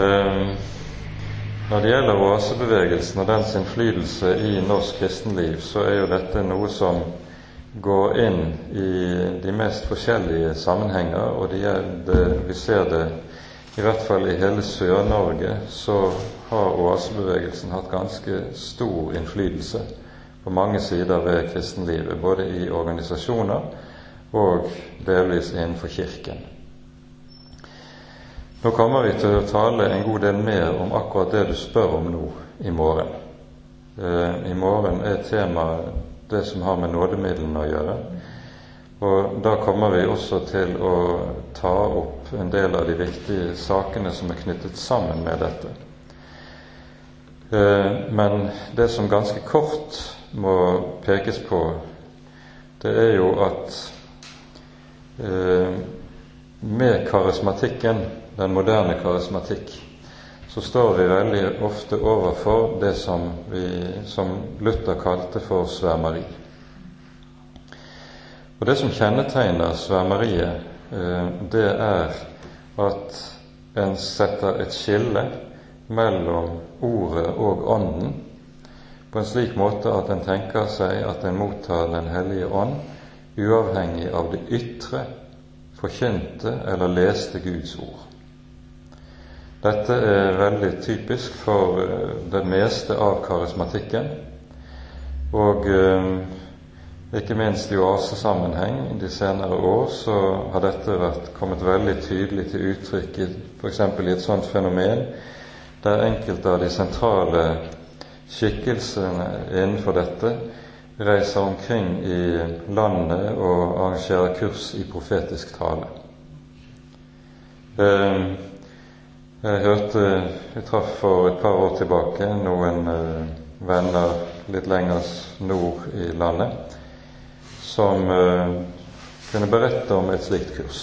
S1: um, når det gjelder oasebevegelsen og dens innflytelse i norsk kristenliv, så er jo dette noe som går inn i de mest forskjellige sammenhenger, og det, det, vi ser det i hvert fall i hele Sør-Norge så har oasebevegelsen hatt ganske stor innflytelse på mange sider ved kristenlivet, både i organisasjoner og delvis innenfor Kirken. Nå kommer vi til å tale en god del mer om akkurat det du spør om nå, i morgen. Eh, I morgen er temaet det som har med nådemidlene å gjøre. Og da kommer vi også til å ta opp en del av de viktige sakene som er knyttet sammen med dette. Eh, men det som ganske kort må pekes på, det er jo at eh, med karismatikken, den moderne karismatikk, så står vi veldig ofte overfor det som, vi, som Luther kalte for svermeri. Og Det som kjennetegner svermeriet, eh, det er at en setter et skille mellom Ordet og Ånden på en slik måte at en tenker seg at en mottar Den hellige ånd uavhengig av det ytre, forkynte eller leste Guds ord. Dette er veldig typisk for eh, det meste av karismatikken. Og eh, ikke minst i oasesammenheng de senere år så har dette vært kommet veldig tydelig til uttrykk f.eks. i et sånt fenomen der enkelte av de sentrale skikkelsene innenfor dette reiser omkring i landet og arrangerer kurs i profetisk tale. Eh, jeg hørte Jeg traff for et par år tilbake noen eh, venner litt lenger nord i landet som eh, kunne berette om et slikt kurs.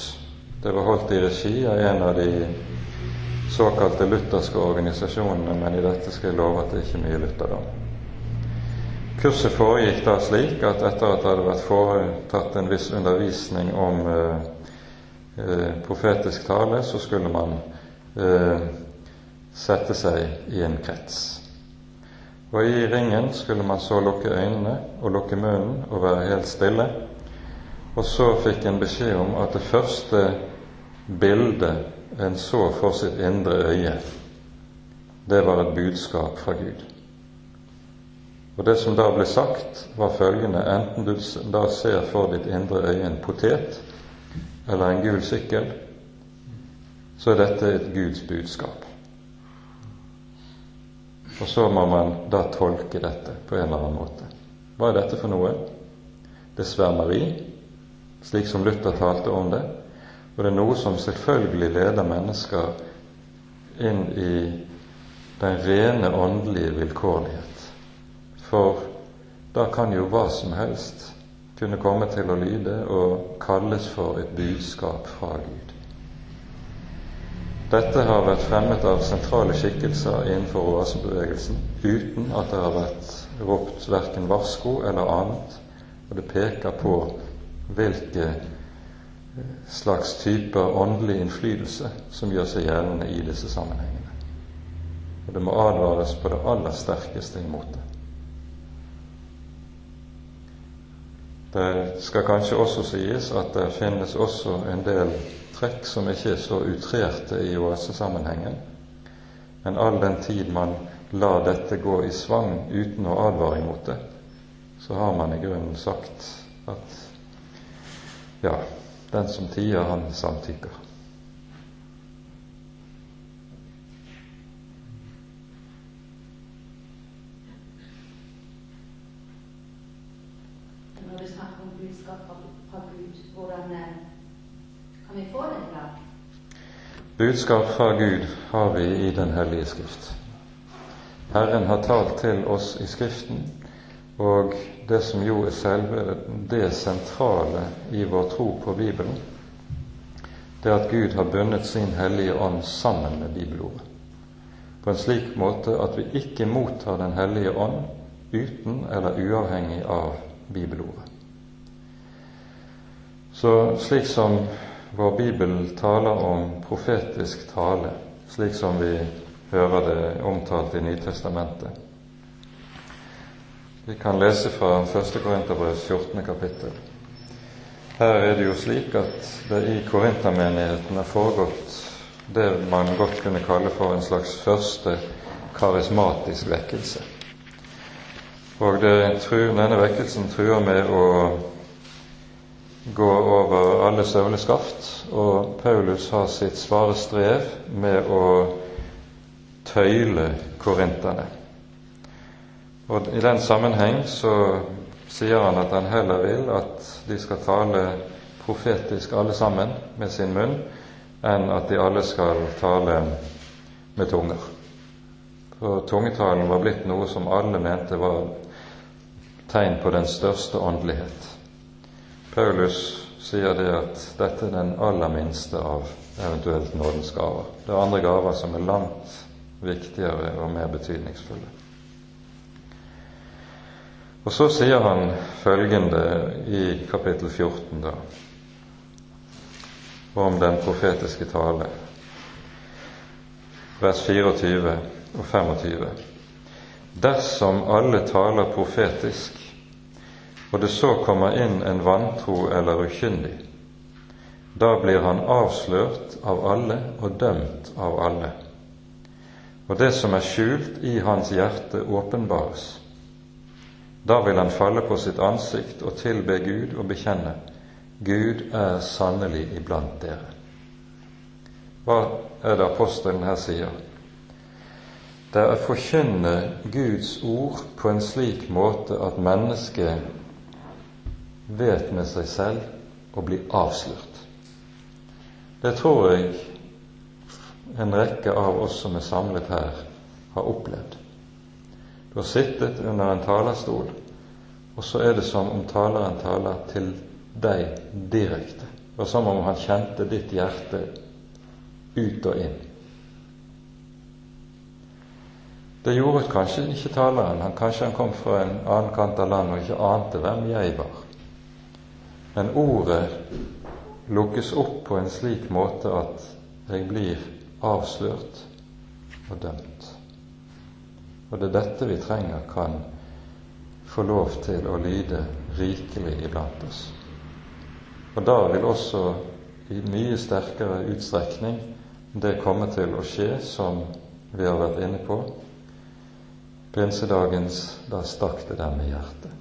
S1: Det var holdt i regi av en av de såkalte lutherske organisasjonene, men i dette skal jeg love at det er ikke mye lutherdom. Kurset foregikk da slik at etter at det hadde vært foretatt en viss undervisning om eh, profetisk tale, så skulle man eh, sette seg i en krets. Og i ringen skulle man så lukke øynene og lukke munnen og være helt stille. Og så fikk en beskjed om at det første bildet en så for sitt indre øye, det var et budskap fra Gud. Og det som da ble sagt, var følgende enten du da ser for ditt indre øye en potet eller en gul sykkel, så er dette et Guds budskap. Og så må man da tolke dette på en eller annen måte. Hva er dette for noe? Det er svermeri, slik som Luther talte om det, og det er noe som selvfølgelig leder mennesker inn i den rene åndelige vilkårlighet. For da kan jo hva som helst kunne komme til å lyde og kalles for et budskap fra Gud. Dette har vært fremmet av sentrale skikkelser innenfor oasebevegelsen uten at det har vært ropt verken varsko eller annet, og det peker på hvilke slags typer åndelig innflytelse som gjør seg gjeldende i disse sammenhengene. Og det må advares på det aller sterkeste imot det. Det skal kanskje også sies at det finnes også en del trekk som ikke er så utrerte i oasesammenhengen, men all den tid man lar dette gå i svang uten å advare imot det, så har man i grunnen sagt at ja, den som tier, han samtykker. Budskap fra Gud har vi i Den hellige Skrift. Herren har talt til oss i Skriften, og det som jo er selve det sentrale i vår tro på Bibelen, det er at Gud har bundet sin hellige ånd sammen med bibelordet. På en slik måte at vi ikke mottar Den hellige ånd uten eller uavhengig av bibelordet. Så slik som vår bibel taler om profetisk tale, slik som vi hører det omtalt i Nytestamentet. Vi kan lese fra 1. Korinterbrevs 14. kapittel. Her er det jo slik at det i korintermenigheten er foregått det man godt kunne kalle for en slags første karismatisk vekkelse. Og det, denne vekkelsen truer med å gå over alle søvleskaft, og Paulus har sitt svare strev med å tøyle korinterne. Og I den sammenheng så sier han at han heller vil at de skal tale profetisk alle sammen med sin munn, enn at de alle skal tale med tunger. For tungetalen var blitt noe som alle mente var tegn på den største åndelighet. Paulus sier det at dette er den aller minste av eventuelt nådens gaver. Det er andre gaver som er langt viktigere og mer betydningsfulle. Og så sier han følgende i kapittel 14, da, om den profetiske tale, vers 24 og 25. Dersom alle taler profetisk, og det så kommer inn en vantro eller ukyndig, da blir han avslørt av alle og dømt av alle. Og det som er skjult i hans hjerte, åpenbares. Da vil han falle på sitt ansikt og tilbe Gud og bekjenne Gud er sannelig iblant dere. Hva er det apostelen her sier? det er å forkynne Guds ord på en slik måte at mennesket vet med seg selv å bli avslørt. Det tror jeg en rekke av oss som er samlet her, har opplevd. Du har sittet under en talerstol, og så er det som om taleren taler til deg direkte. Det var som om han kjente ditt hjerte ut og inn. Det gjorde kanskje ikke taleren. Han, kanskje han kom fra en annen kant av landet og ikke ante hvem jeg var. Men ordet lukkes opp på en slik måte at jeg blir avslørt og dømt. Og det er dette vi trenger kan få lov til å lyde rikelig iblant oss. Og da vil også i mye sterkere utstrekning det komme til å skje, som vi har vært inne på, Pinsedagens da stakk det dem i hjertet.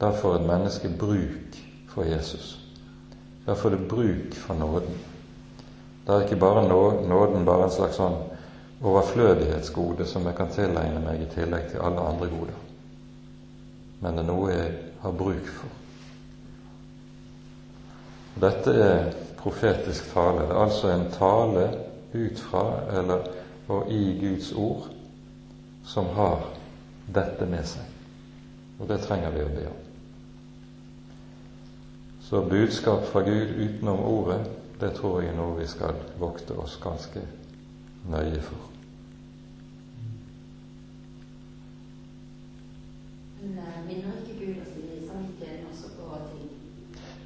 S1: Da får et menneske bruk for Jesus. Da får det bruk for nåden. Da er ikke bare nåden bare en slags sånn overflødighetsgode som jeg kan tilegne meg i tillegg til alle andre goder. Men det er noe jeg har bruk for. Dette er profetisk tale. Det er altså en tale ut fra eller og i Guds ord som har dette med seg. Og det trenger vi å be om. Så budskap fra Gud utenom ordet, det tror jeg noe vi skal vokte oss ganske nøye for.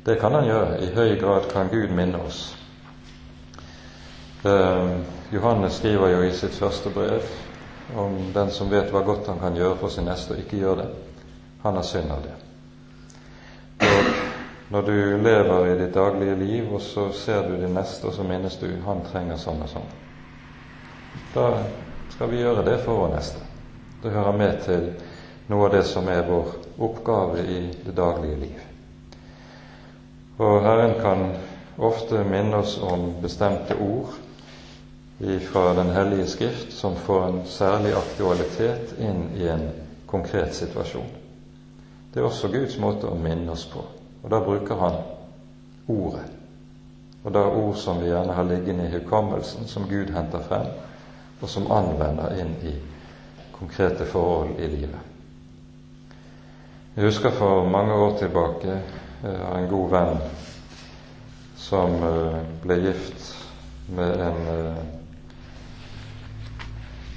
S1: Det kan han gjøre. I høy grad kan Gud minne oss. Eh, Johannes skriver jo i sitt første brev om den som vet hva godt han kan gjøre for sin neste, og ikke gjør det. Han har synd av det. Og når du lever i ditt daglige liv, og så ser du din neste, og så minnes du han trenger sånn og sånn, da skal vi gjøre det for vår neste. Det hører med til noe av det som er vår oppgave i det daglige liv. Og Herren kan ofte minne oss om bestemte ord fra Den hellige skrift som får en særlig aktualitet inn i en konkret situasjon. Det er også Guds måte å minne oss på, og da bruker han ordet. Og da ord som vi gjerne har liggende i hukommelsen, som Gud henter frem, og som anvender inn i konkrete forhold i livet. Jeg husker for mange år tilbake av en god venn som eh, ble gift med en eh,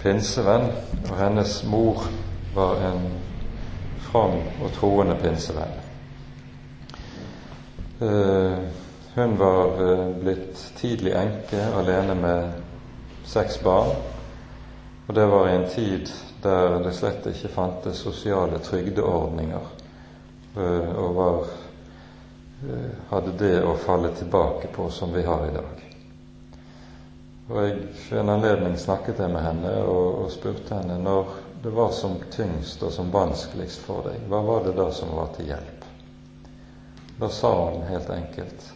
S1: pinsevenn, og hennes mor var en from og troende pinsevenn. Eh, hun var eh, blitt tidlig enke, alene med seks barn. Og det var i en tid der det slett ikke fantes sosiale trygdeordninger, eh, og var, hadde det å falle tilbake på som vi har i dag. Og jeg For en anledning snakket jeg med henne og, og spurte henne når det var som tyngst og som vanskeligst for deg, hva var det da som var til hjelp? Da sa han helt enkelt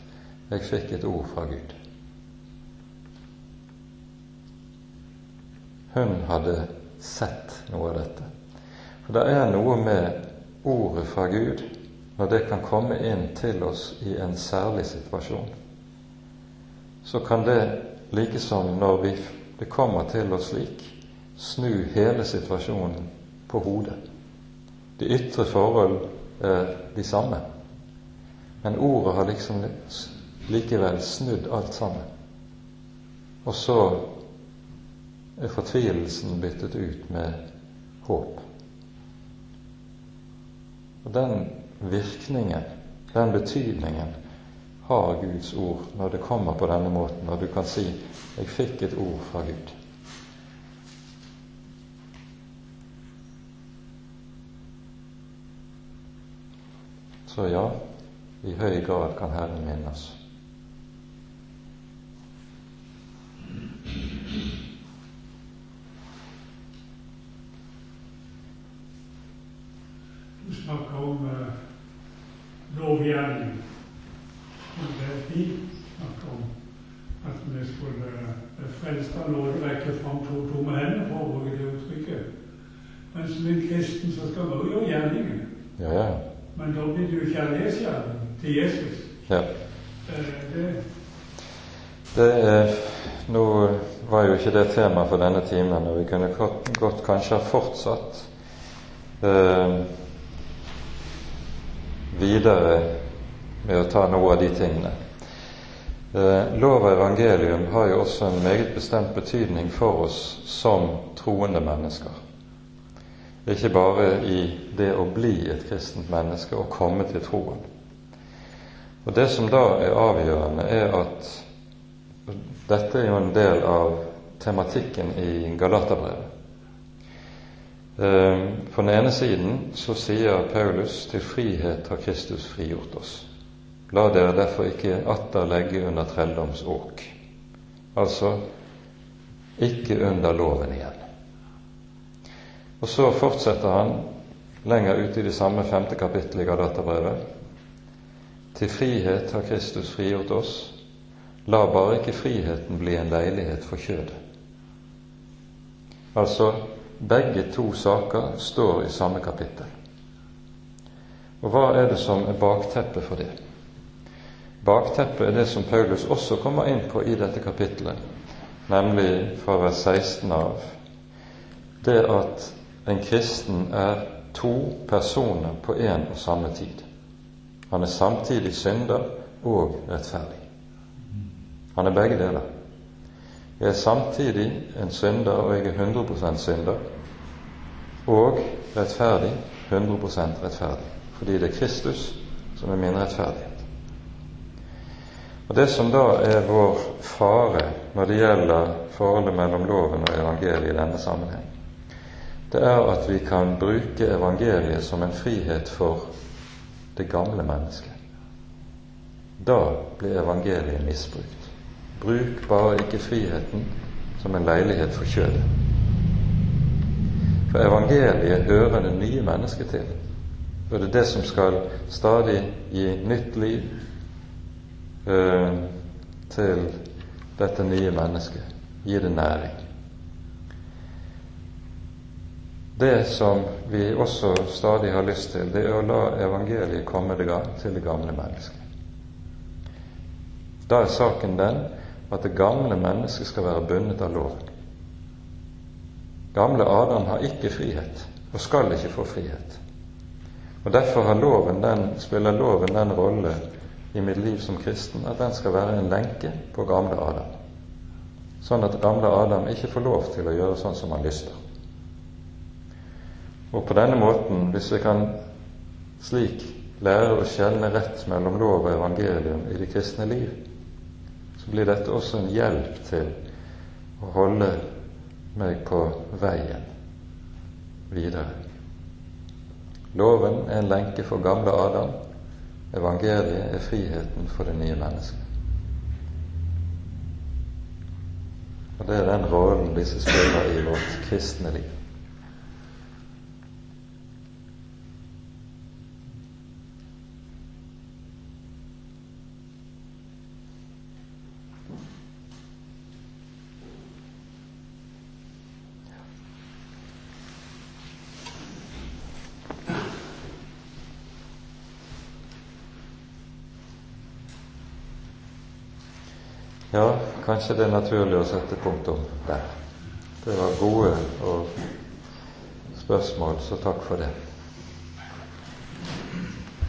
S1: jeg fikk et ord fra Gud. Hun hadde sett noe av dette. For det er noe med ordet fra Gud når det kan komme inn til oss i en særlig situasjon. Så kan det like som når vi, det kommer til oss slik, snu hele situasjonen på hodet. De ytre forhold er de samme, men ordet har liksom likevel snudd alt sammen. Og så er fortvilelsen byttet ut med håp. Og den virkningen, den betydningen, har Guds ord når det kommer på denne måten, og du kan si 'Jeg fikk et ord fra Gud'. Så ja, i høy grad kan Herren minnes.
S2: Du snakker om uh, lovgjerning. Det er fint snakke om at vi skulle frelst av nåde rekker fram to tomme hender, for å bruke det uttrykket. Men som en kristen så skal man jo gjøre gjerningen.
S1: Ja, ja.
S2: Men da blir det jo kjærlighetsgjerning til Jesus.
S1: Ja.
S2: Eh, det,
S1: det er, Nå var jo ikke det tema for denne timen, og vi kunne godt, godt kanskje ha fortsatt eh, videre med å ta noe av de tingene. Eh, lov og evangelium har jo også en meget bestemt betydning for oss som troende mennesker. Ikke bare i det å bli et kristent menneske og komme til troen. Og Det som da er avgjørende, er at dette er jo en del av tematikken i Galaterbrevet. Eh, på den ene siden så sier Paulus til frihet har Kristus frigjort oss. La dere derfor ikke atter legge under trelldomsåk. Altså ikke under loven igjen. Og så fortsetter han lenger ute i det samme femte kapittelet i Galaterbrevet. Til frihet har Kristus frigjort oss. La bare ikke friheten bli en leilighet for kjødet. Altså, begge to saker står i samme kapittel. Og hva er det som er bakteppet for det? Bakteppet er det som Paulus også kommer inn på i dette kapittelet, nemlig fra vers 16 av. Det at en kristen er to personer på én og samme tid. Han er samtidig synder og rettferdig. Han er begge deler. Jeg er samtidig en synder, og jeg er 100 synder, og rettferdig 100% rettferdig, fordi det er Kristus som er min rettferdighet. Og Det som da er vår fare når det gjelder forholdet mellom loven og evangeliet i denne sammenheng, det er at vi kan bruke evangeliet som en frihet for det gamle mennesket. Da blir evangeliet misbrukt. Bruk bare ikke friheten som en leilighet for kjødet. For evangeliet hører det nye mennesket til. Og det er det som skal stadig gi nytt liv, øh, til dette nye mennesket. Gi det næring. Det som vi også stadig har lyst til, det er å la evangeliet komme til det gamle mennesket. Da er saken den at det gamle mennesket skal være bundet av loven. Gamle Adam har ikke frihet, og skal ikke få frihet. Og Derfor har loven den, spiller loven den rolle i mitt liv som kristen at den skal være en lenke på gamle Adam. Sånn at gamle Adam ikke får lov til å gjøre sånn som han lyster. Og på denne måten, hvis vi kan slik lære å skjelne rett mellom lov og evangelium i det kristne liv, så blir dette også en hjelp til å holde meg på veien videre. Loven er en lenke for gamle Adam, Evangeliet er friheten for det nye mennesket. Og det er den rollen disse spiller i vårt kristne liv. Ja, kanskje det er naturlig å sette punktum der. Det var gode og spørsmål, så takk for det.